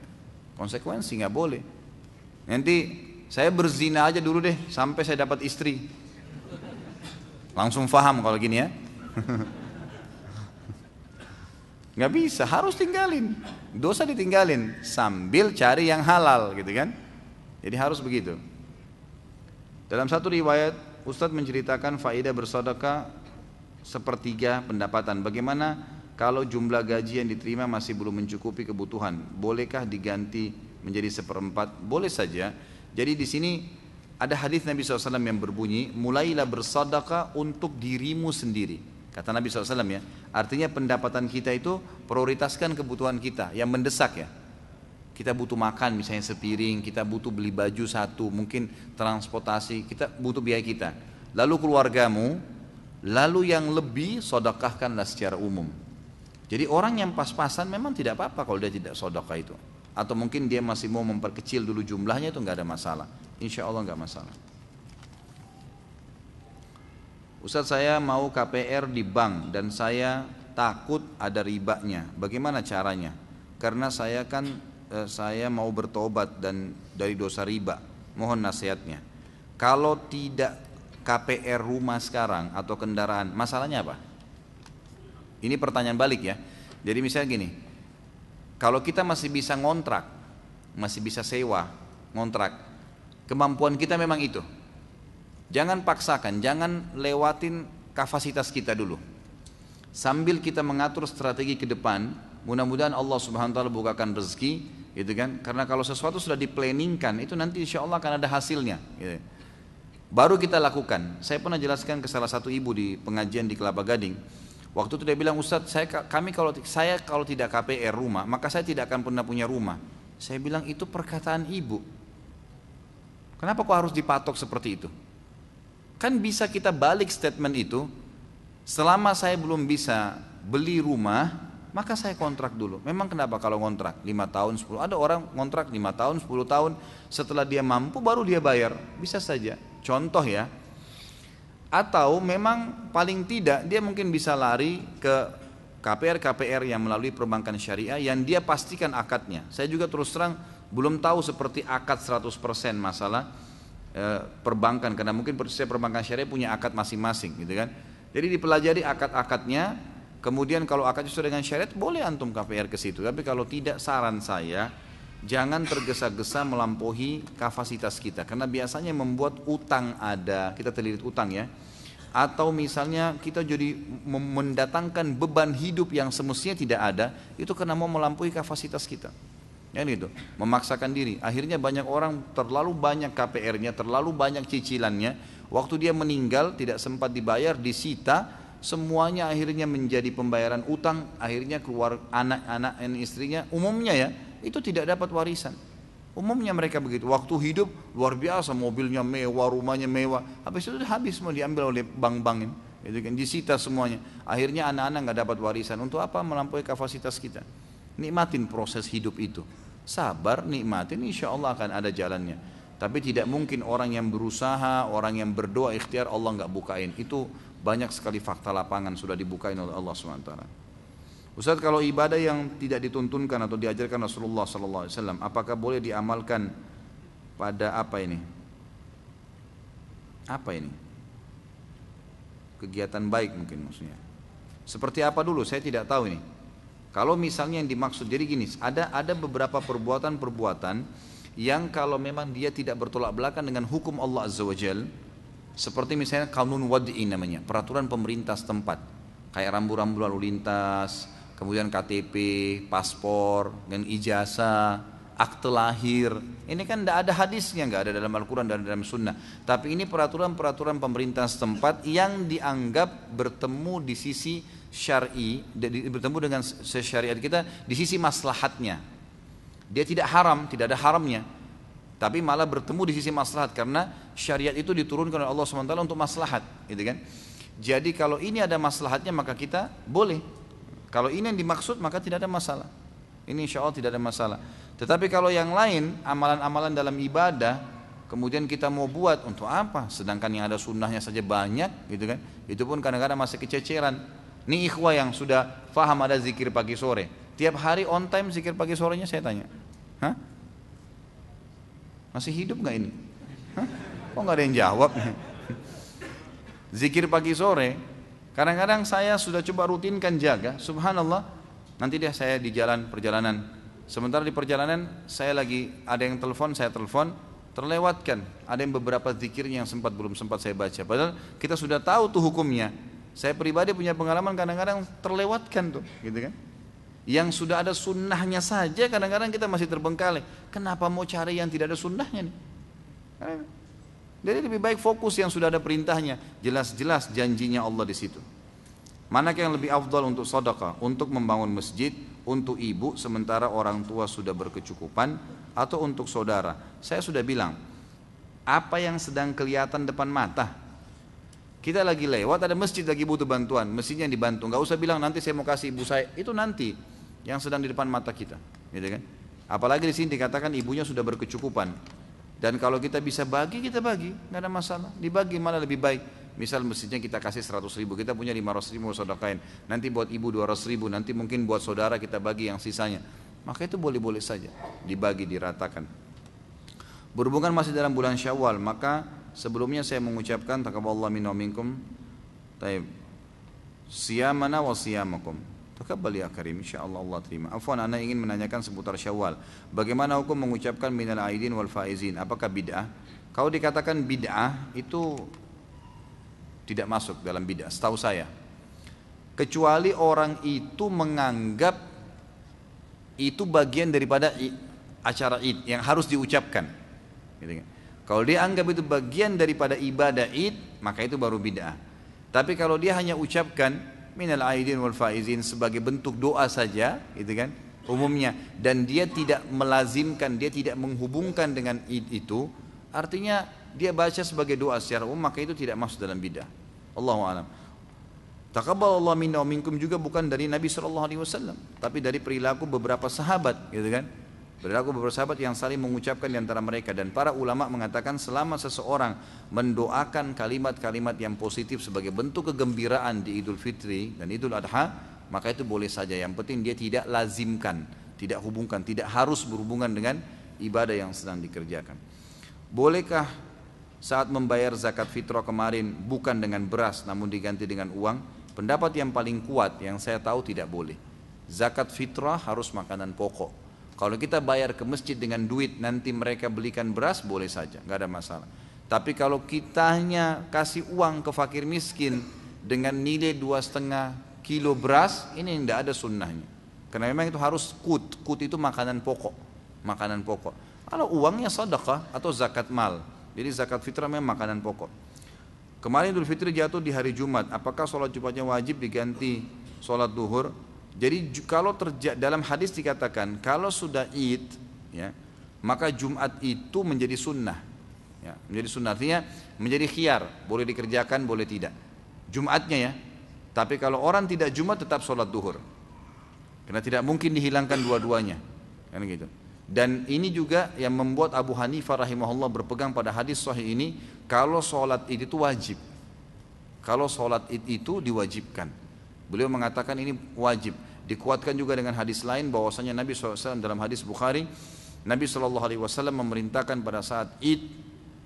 Konsekuensi nggak boleh. Nanti saya berzina aja dulu deh sampai saya dapat istri. Langsung faham kalau gini ya. nggak bisa, harus tinggalin. Dosa ditinggalin sambil cari yang halal gitu kan? Jadi harus begitu. Dalam satu riwayat Ustadz menceritakan faedah bersedekah sepertiga pendapatan. Bagaimana kalau jumlah gaji yang diterima masih belum mencukupi kebutuhan? Bolehkah diganti menjadi seperempat? Boleh saja. Jadi di sini ada hadis Nabi SAW yang berbunyi, mulailah bersadaqah untuk dirimu sendiri. Kata Nabi SAW ya, artinya pendapatan kita itu prioritaskan kebutuhan kita yang mendesak ya. Kita butuh makan misalnya sepiring, kita butuh beli baju satu, mungkin transportasi, kita butuh biaya kita. Lalu keluargamu, lalu yang lebih sodakahkanlah secara umum. Jadi orang yang pas-pasan memang tidak apa-apa kalau dia tidak sodakah itu. Atau mungkin dia masih mau memperkecil dulu jumlahnya itu nggak ada masalah. Insya Allah nggak masalah. Ustaz saya mau KPR di bank dan saya takut ada ribanya. Bagaimana caranya? Karena saya kan eh, saya mau bertobat dan dari dosa riba. Mohon nasihatnya. Kalau tidak KPR rumah sekarang atau kendaraan, masalahnya apa? Ini pertanyaan balik ya. Jadi misalnya gini, kalau kita masih bisa ngontrak, masih bisa sewa, ngontrak, kemampuan kita memang itu. Jangan paksakan, jangan lewatin kapasitas kita dulu. Sambil kita mengatur strategi ke depan, mudah-mudahan Allah Subhanahu wa taala bukakan rezeki, gitu kan? Karena kalau sesuatu sudah diplanningkan, itu nanti insya Allah akan ada hasilnya. Gitu. Baru kita lakukan. Saya pernah jelaskan ke salah satu ibu di pengajian di Kelapa Gading. Waktu itu dia bilang Ustadz, saya kami kalau saya kalau tidak KPR rumah, maka saya tidak akan pernah punya rumah. Saya bilang itu perkataan ibu. Kenapa kok harus dipatok seperti itu? Kan bisa kita balik statement itu, selama saya belum bisa beli rumah, maka saya kontrak dulu. Memang kenapa kalau kontrak 5 tahun, 10, ada orang kontrak 5 tahun, 10 tahun, setelah dia mampu baru dia bayar. Bisa saja. Contoh ya. Atau memang paling tidak dia mungkin bisa lari ke KPR-KPR yang melalui perbankan syariah yang dia pastikan akadnya. Saya juga terus terang belum tahu seperti akad 100% masalah Eh, perbankan karena mungkin saya perbankan syariah punya akad masing-masing gitu kan. Jadi dipelajari akad-akadnya, kemudian kalau akadnya sudah dengan syariat boleh antum KPR ke situ. Tapi kalau tidak saran saya jangan tergesa-gesa melampaui kapasitas kita karena biasanya membuat utang ada, kita terlilit utang ya. Atau misalnya kita jadi mendatangkan beban hidup yang semestinya tidak ada, itu karena mau melampaui kapasitas kita. Ya itu, memaksakan diri. Akhirnya banyak orang terlalu banyak KPR-nya, terlalu banyak cicilannya. Waktu dia meninggal tidak sempat dibayar, disita, semuanya akhirnya menjadi pembayaran utang, akhirnya keluar anak-anak dan istrinya, umumnya ya, itu tidak dapat warisan. Umumnya mereka begitu. Waktu hidup luar biasa, mobilnya mewah, rumahnya mewah. Habis itu habis mau diambil oleh bank-bank ini. Itu kan disita semuanya. Akhirnya anak-anak nggak dapat warisan. Untuk apa? Melampaui kapasitas kita. Nikmatin proses hidup itu. Sabar, nikmatin, insya Allah akan ada jalannya. Tapi tidak mungkin orang yang berusaha, orang yang berdoa ikhtiar Allah nggak bukain. Itu banyak sekali fakta lapangan sudah dibukain oleh Allah SWT. Ustaz kalau ibadah yang tidak dituntunkan atau diajarkan Rasulullah SAW, apakah boleh diamalkan pada apa ini? Apa ini? Kegiatan baik mungkin maksudnya. Seperti apa dulu? Saya tidak tahu ini. Kalau misalnya yang dimaksud jadi gini, ada ada beberapa perbuatan-perbuatan yang kalau memang dia tidak bertolak belakang dengan hukum Allah Azza wa Jal, seperti misalnya kanun wad'i namanya, peraturan pemerintah setempat, kayak rambu-rambu lalu lintas, kemudian KTP, paspor, dan ijazah, akte lahir. Ini kan tidak ada hadisnya, nggak ada dalam Al-Quran dan dalam Sunnah. Tapi ini peraturan-peraturan pemerintah setempat yang dianggap bertemu di sisi syar'i bertemu dengan syariat kita di sisi maslahatnya. Dia tidak haram, tidak ada haramnya. Tapi malah bertemu di sisi maslahat karena syariat itu diturunkan oleh Allah SWT untuk maslahat, gitu kan? Jadi kalau ini ada maslahatnya maka kita boleh. Kalau ini yang dimaksud maka tidak ada masalah. Ini insya Allah tidak ada masalah. Tetapi kalau yang lain, amalan-amalan dalam ibadah, kemudian kita mau buat untuk apa? Sedangkan yang ada sunnahnya saja banyak, gitu kan? Itu pun kadang-kadang masih kececeran. Ini ikhwah yang sudah faham ada zikir pagi sore. Tiap hari on time zikir pagi sorenya saya tanya. Hah? Masih hidup nggak ini? Hah? Kok nggak ada yang jawab? zikir pagi sore. Kadang-kadang saya sudah coba rutinkan jaga. Subhanallah. Nanti dia saya di jalan perjalanan. Sementara di perjalanan saya lagi ada yang telepon, saya telepon, terlewatkan. Ada yang beberapa zikirnya yang sempat belum sempat saya baca. Padahal kita sudah tahu tuh hukumnya. Saya pribadi punya pengalaman kadang-kadang terlewatkan tuh, gitu kan? Yang sudah ada sunnahnya saja kadang-kadang kita masih terbengkalai. Kenapa mau cari yang tidak ada sunnahnya nih? Jadi lebih baik fokus yang sudah ada perintahnya. Jelas-jelas janjinya Allah di situ. Manakah yang lebih afdal untuk sedekah? Untuk membangun masjid, untuk ibu sementara orang tua sudah berkecukupan atau untuk saudara? Saya sudah bilang, apa yang sedang kelihatan depan mata? Kita lagi lewat ada masjid lagi butuh bantuan, masjidnya yang dibantu. Nggak usah bilang nanti saya mau kasih ibu saya. Itu nanti yang sedang di depan mata kita, gitu kan? Apalagi di sini dikatakan ibunya sudah berkecukupan. Dan kalau kita bisa bagi, kita bagi, nggak ada masalah. Dibagi malah lebih baik. Misal masjidnya kita kasih 100 ribu, kita punya 500 ribu sedekahin. Nanti buat ibu 200 ribu, nanti mungkin buat saudara kita bagi yang sisanya. Maka itu boleh-boleh saja, dibagi, diratakan. Berhubungan masih dalam bulan syawal, maka sebelumnya saya mengucapkan takaballah minna minkum. Taib. Siyamana wa siyamakum. Takabbal ya karim, insyaallah Allah terima. Afwan, ana ingin menanyakan seputar Syawal. Bagaimana hukum mengucapkan minal aidin wal faizin? Apakah bid'ah? Kalau dikatakan bid'ah itu tidak masuk dalam bid'ah setahu saya kecuali orang itu menganggap itu bagian daripada acara id yang harus diucapkan gitu kan. kalau dia anggap itu bagian daripada ibadah id maka itu baru bid'ah tapi kalau dia hanya ucapkan minal aidin wal faizin sebagai bentuk doa saja gitu kan umumnya dan dia tidak melazimkan dia tidak menghubungkan dengan itu artinya dia baca sebagai doa secara umum maka itu tidak masuk dalam bidah Allahu alam. Takabbal Allah minna minkum juga bukan dari Nabi wasallam, tapi dari perilaku beberapa sahabat, gitu kan? Perilaku beberapa sahabat yang saling mengucapkan di antara mereka dan para ulama mengatakan selama seseorang mendoakan kalimat-kalimat yang positif sebagai bentuk kegembiraan di Idul Fitri dan Idul Adha, maka itu boleh saja. Yang penting dia tidak lazimkan, tidak hubungkan, tidak harus berhubungan dengan ibadah yang sedang dikerjakan. Bolehkah saat membayar zakat fitrah kemarin bukan dengan beras namun diganti dengan uang pendapat yang paling kuat yang saya tahu tidak boleh zakat fitrah harus makanan pokok kalau kita bayar ke masjid dengan duit nanti mereka belikan beras boleh saja. Nggak ada masalah. Tapi kalau kitanya kasih uang ke fakir miskin dengan nilai dua setengah kilo beras ini tidak ada sunnahnya. Karena memang itu harus kut. Kut itu makanan pokok. Makanan pokok. Kalau uangnya sedekah atau zakat mal. Jadi zakat fitrah memang makanan pokok. Kemarin Idul Fitri jatuh di hari Jumat. Apakah sholat Jumatnya wajib diganti sholat duhur? Jadi kalau terjadi dalam hadis dikatakan kalau sudah id, ya, maka Jumat itu menjadi sunnah. Ya, menjadi sunnah artinya menjadi khiar, boleh dikerjakan, boleh tidak. Jumatnya ya. Tapi kalau orang tidak Jumat tetap sholat duhur. Karena tidak mungkin dihilangkan dua-duanya. Kan gitu. Dan ini juga yang membuat Abu Hanifah rahimahullah berpegang pada hadis sahih ini kalau sholat id itu wajib. Kalau sholat id itu diwajibkan. Beliau mengatakan ini wajib. Dikuatkan juga dengan hadis lain bahwasanya Nabi SAW dalam hadis Bukhari Nabi SAW memerintahkan pada saat id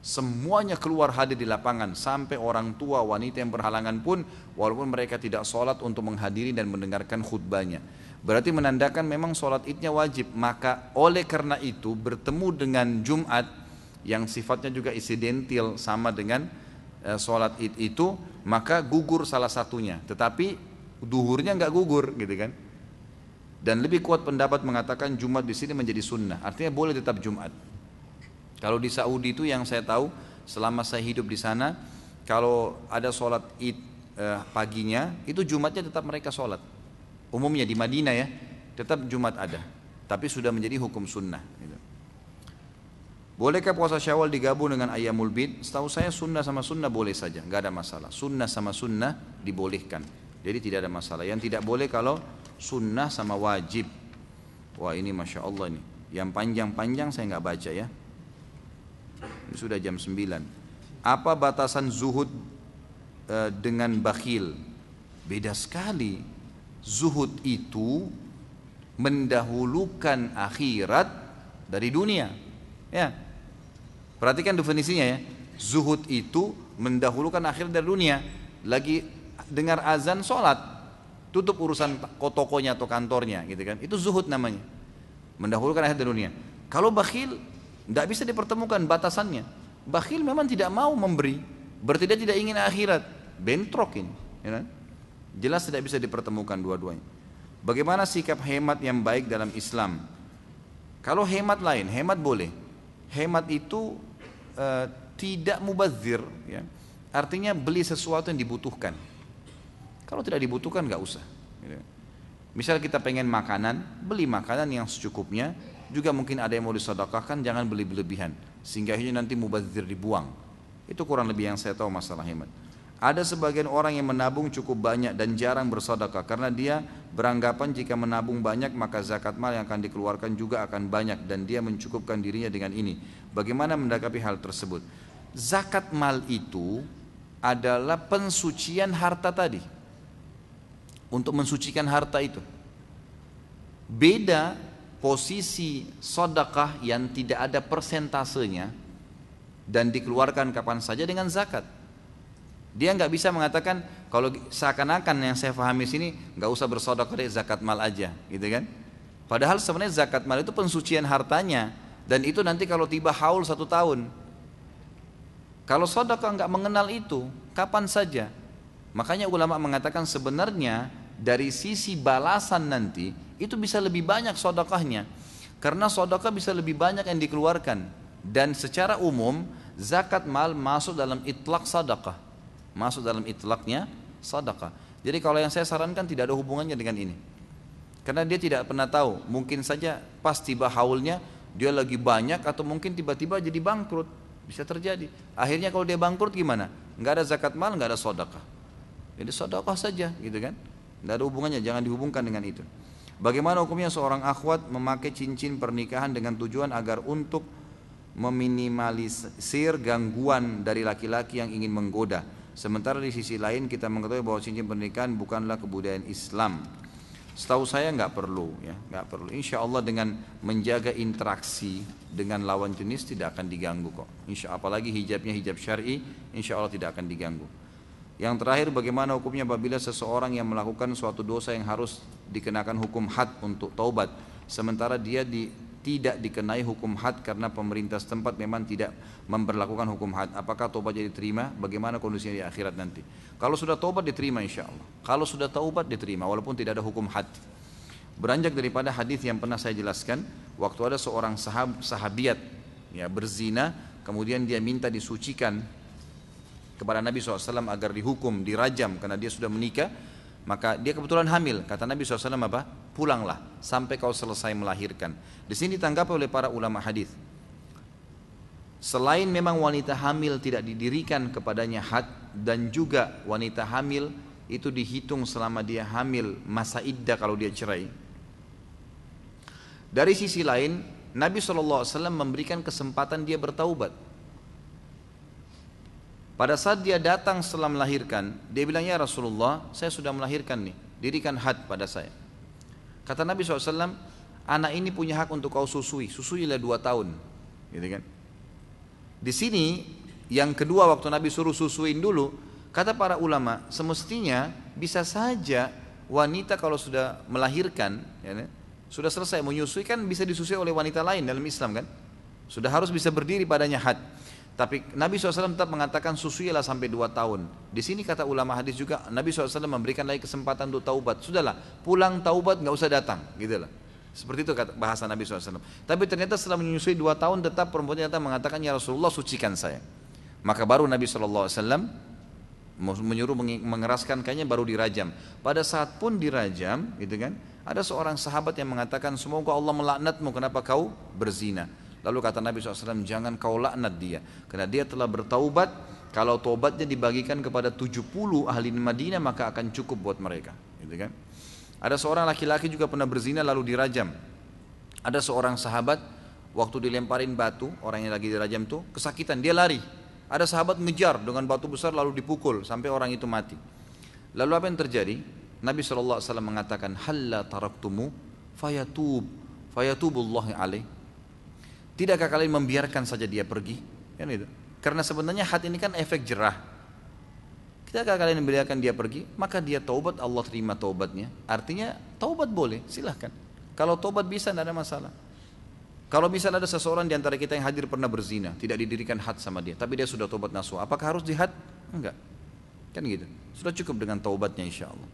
semuanya keluar hadir di lapangan sampai orang tua wanita yang berhalangan pun walaupun mereka tidak sholat untuk menghadiri dan mendengarkan khutbahnya Berarti menandakan memang sholat idnya wajib. Maka oleh karena itu bertemu dengan Jumat yang sifatnya juga insidentil sama dengan e, sholat id itu, maka gugur salah satunya. Tetapi duhurnya nggak gugur gitu kan. Dan lebih kuat pendapat mengatakan Jumat di sini menjadi sunnah. Artinya boleh tetap Jumat. Kalau di Saudi itu yang saya tahu selama saya hidup di sana, kalau ada sholat id e, paginya, itu Jumatnya tetap mereka sholat umumnya di Madinah ya tetap Jumat ada tapi sudah menjadi hukum sunnah gitu. Bolehkah puasa syawal digabung dengan ayamul bid? Setahu saya sunnah sama sunnah boleh saja, nggak ada masalah. Sunnah sama sunnah dibolehkan. Jadi tidak ada masalah. Yang tidak boleh kalau sunnah sama wajib. Wah ini masya Allah nih. Yang panjang-panjang saya nggak baca ya. Ini sudah jam 9. Apa batasan zuhud uh, dengan bakhil? Beda sekali zuhud itu mendahulukan akhirat dari dunia. Ya. Perhatikan definisinya ya. Zuhud itu mendahulukan akhirat dari dunia. Lagi dengar azan sholat, tutup urusan tokonya atau kantornya gitu kan. Itu zuhud namanya. Mendahulukan akhirat dunia. Kalau bakhil tidak bisa dipertemukan batasannya. Bakhil memang tidak mau memberi, berarti dia tidak ingin akhirat. Bentrok ini, ya kan? Jelas tidak bisa dipertemukan dua-duanya. Bagaimana sikap hemat yang baik dalam Islam? Kalau hemat lain, hemat boleh. Hemat itu e, tidak mubazir, ya. artinya beli sesuatu yang dibutuhkan. Kalau tidak dibutuhkan nggak usah. Gitu. Misal kita pengen makanan, beli makanan yang secukupnya. Juga mungkin ada yang mau disedekahkan, jangan beli berlebihan. Sehingga akhirnya nanti mubazir dibuang. Itu kurang lebih yang saya tahu masalah hemat. Ada sebagian orang yang menabung cukup banyak dan jarang bersedekah karena dia beranggapan jika menabung banyak maka zakat mal yang akan dikeluarkan juga akan banyak dan dia mencukupkan dirinya dengan ini. Bagaimana mendakapi hal tersebut? Zakat mal itu adalah pensucian harta tadi. Untuk mensucikan harta itu. Beda posisi sodakah yang tidak ada persentasenya dan dikeluarkan kapan saja dengan zakat. Dia nggak bisa mengatakan kalau seakan-akan yang saya pahami sini nggak usah bersedekah deh zakat mal aja, gitu kan? Padahal sebenarnya zakat mal itu pensucian hartanya dan itu nanti kalau tiba haul satu tahun. Kalau sedekah nggak mengenal itu, kapan saja. Makanya ulama mengatakan sebenarnya dari sisi balasan nanti itu bisa lebih banyak sedekahnya. Karena sedekah bisa lebih banyak yang dikeluarkan dan secara umum zakat mal masuk dalam itlak sedekah masuk dalam itlaknya sadaqah. Jadi kalau yang saya sarankan tidak ada hubungannya dengan ini. Karena dia tidak pernah tahu, mungkin saja pas tiba haulnya dia lagi banyak atau mungkin tiba-tiba jadi bangkrut. Bisa terjadi. Akhirnya kalau dia bangkrut gimana? Nggak ada zakat mal, nggak ada sodakah. Jadi sodakah saja gitu kan. Nggak ada hubungannya, jangan dihubungkan dengan itu. Bagaimana hukumnya seorang akhwat memakai cincin pernikahan dengan tujuan agar untuk meminimalisir gangguan dari laki-laki yang ingin menggoda Sementara di sisi lain kita mengetahui bahwa cincin pernikahan bukanlah kebudayaan Islam. Setahu saya nggak perlu ya, nggak perlu. Insya Allah dengan menjaga interaksi dengan lawan jenis tidak akan diganggu kok. Insya apalagi hijabnya hijab syari, insya Allah tidak akan diganggu. Yang terakhir bagaimana hukumnya apabila seseorang yang melakukan suatu dosa yang harus dikenakan hukum had untuk taubat sementara dia di, tidak dikenai hukum had karena pemerintah setempat memang tidak memperlakukan hukum had. Apakah tobatnya diterima? Bagaimana kondisinya di akhirat nanti? Kalau sudah tobat diterima insya Allah. Kalau sudah taubat diterima walaupun tidak ada hukum had. Beranjak daripada hadis yang pernah saya jelaskan, waktu ada seorang sahab, sahabiat ya berzina, kemudian dia minta disucikan kepada Nabi SAW agar dihukum, dirajam karena dia sudah menikah, maka dia kebetulan hamil. Kata Nabi SAW apa? Pulanglah sampai kau selesai melahirkan. Di sini ditanggapi oleh para ulama hadis. Selain memang wanita hamil tidak didirikan kepadanya had dan juga wanita hamil itu dihitung selama dia hamil masa iddah kalau dia cerai. Dari sisi lain, Nabi SAW memberikan kesempatan dia bertaubat. Pada saat dia datang setelah melahirkan, dia bilang, ya Rasulullah, saya sudah melahirkan nih, dirikan had pada saya. Kata Nabi SAW, anak ini punya hak untuk kau susui, susuilah dua tahun. Gitu kan? Di sini, yang kedua waktu Nabi suruh susuin dulu, kata para ulama, semestinya bisa saja wanita kalau sudah melahirkan, ya, kan? sudah selesai menyusui kan bisa disusui oleh wanita lain dalam Islam kan? Sudah harus bisa berdiri padanya had. Tapi Nabi SAW tetap mengatakan susuilah sampai dua tahun. Di sini kata ulama hadis juga Nabi SAW memberikan lagi kesempatan untuk taubat. Sudahlah, pulang taubat nggak usah datang, gitu lah. Seperti itu kata bahasa Nabi SAW. Tapi ternyata setelah menyusui dua tahun tetap perempuan ternyata mengatakan ya Rasulullah sucikan saya. Maka baru Nabi SAW menyuruh mengeraskan kayaknya baru dirajam. Pada saat pun dirajam, gitu kan? Ada seorang sahabat yang mengatakan semoga Allah melaknatmu kenapa kau berzina. Lalu kata Nabi SAW, jangan kau laknat dia. Karena dia telah bertaubat, kalau taubatnya dibagikan kepada 70 ahli Madinah maka akan cukup buat mereka. Gitu kan? Ada seorang laki-laki juga pernah berzina lalu dirajam. Ada seorang sahabat waktu dilemparin batu, orang yang lagi dirajam tuh kesakitan, dia lari. Ada sahabat ngejar dengan batu besar lalu dipukul sampai orang itu mati. Lalu apa yang terjadi? Nabi SAW mengatakan, Halla taraktumu fayatub, fayatubullah alaih. Tidakkah kalian membiarkan saja dia pergi? Kan itu. Karena sebenarnya hati ini kan efek jerah. Tidakkah kalian membiarkan dia pergi? Maka dia taubat, Allah terima taubatnya. Artinya taubat boleh, silahkan. Kalau taubat bisa, tidak ada masalah. Kalau misalnya ada seseorang di antara kita yang hadir pernah berzina, tidak didirikan had sama dia, tapi dia sudah taubat nasuh, apakah harus jihad? Enggak. Kan gitu. Sudah cukup dengan taubatnya insya Allah.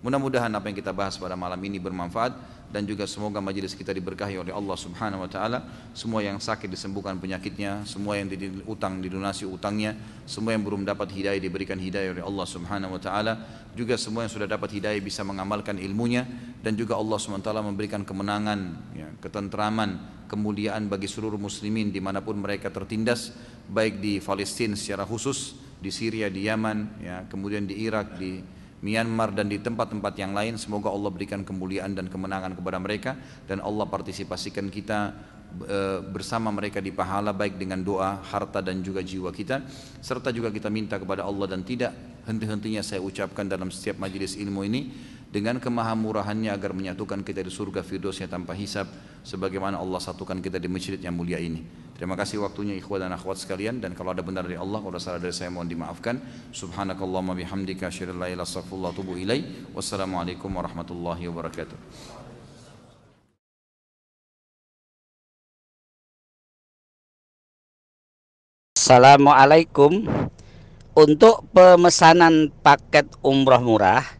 Mudah-mudahan apa yang kita bahas pada malam ini bermanfaat. Dan juga semoga majelis kita diberkahi oleh Allah Subhanahu wa taala. Semua yang sakit disembuhkan penyakitnya, semua yang utang dilunasi utangnya, semua yang belum dapat hidayah diberikan hidayah oleh Allah Subhanahu wa taala. Juga semua yang sudah dapat hidayah bisa mengamalkan ilmunya dan juga Allah Subhanahu wa taala memberikan kemenangan, ya, ketentraman, kemuliaan bagi seluruh muslimin di mana pun mereka tertindas, baik di Palestina secara khusus, di Syria, di Yaman, ya, kemudian di Irak, di Myanmar dan di tempat-tempat yang lain semoga Allah berikan kemuliaan dan kemenangan kepada mereka dan Allah partisipasikan kita e, bersama mereka di pahala baik dengan doa, harta dan juga jiwa kita. Serta juga kita minta kepada Allah dan tidak henti-hentinya saya ucapkan dalam setiap majelis ilmu ini dengan kemahamurahannya agar menyatukan kita di surga Firdausnya tanpa hisab sebagaimana Allah satukan kita di masjid yang mulia ini. Terima kasih waktunya ikhwan dan akhwat sekalian dan kalau ada benar dari Allah kalau salah dari saya mohon dimaafkan. Subhanakallahumma bihamdika asyhadu an la ilaha illa. Wassalamualaikum warahmatullahi wabarakatuh. Assalamualaikum Untuk pemesanan paket umroh murah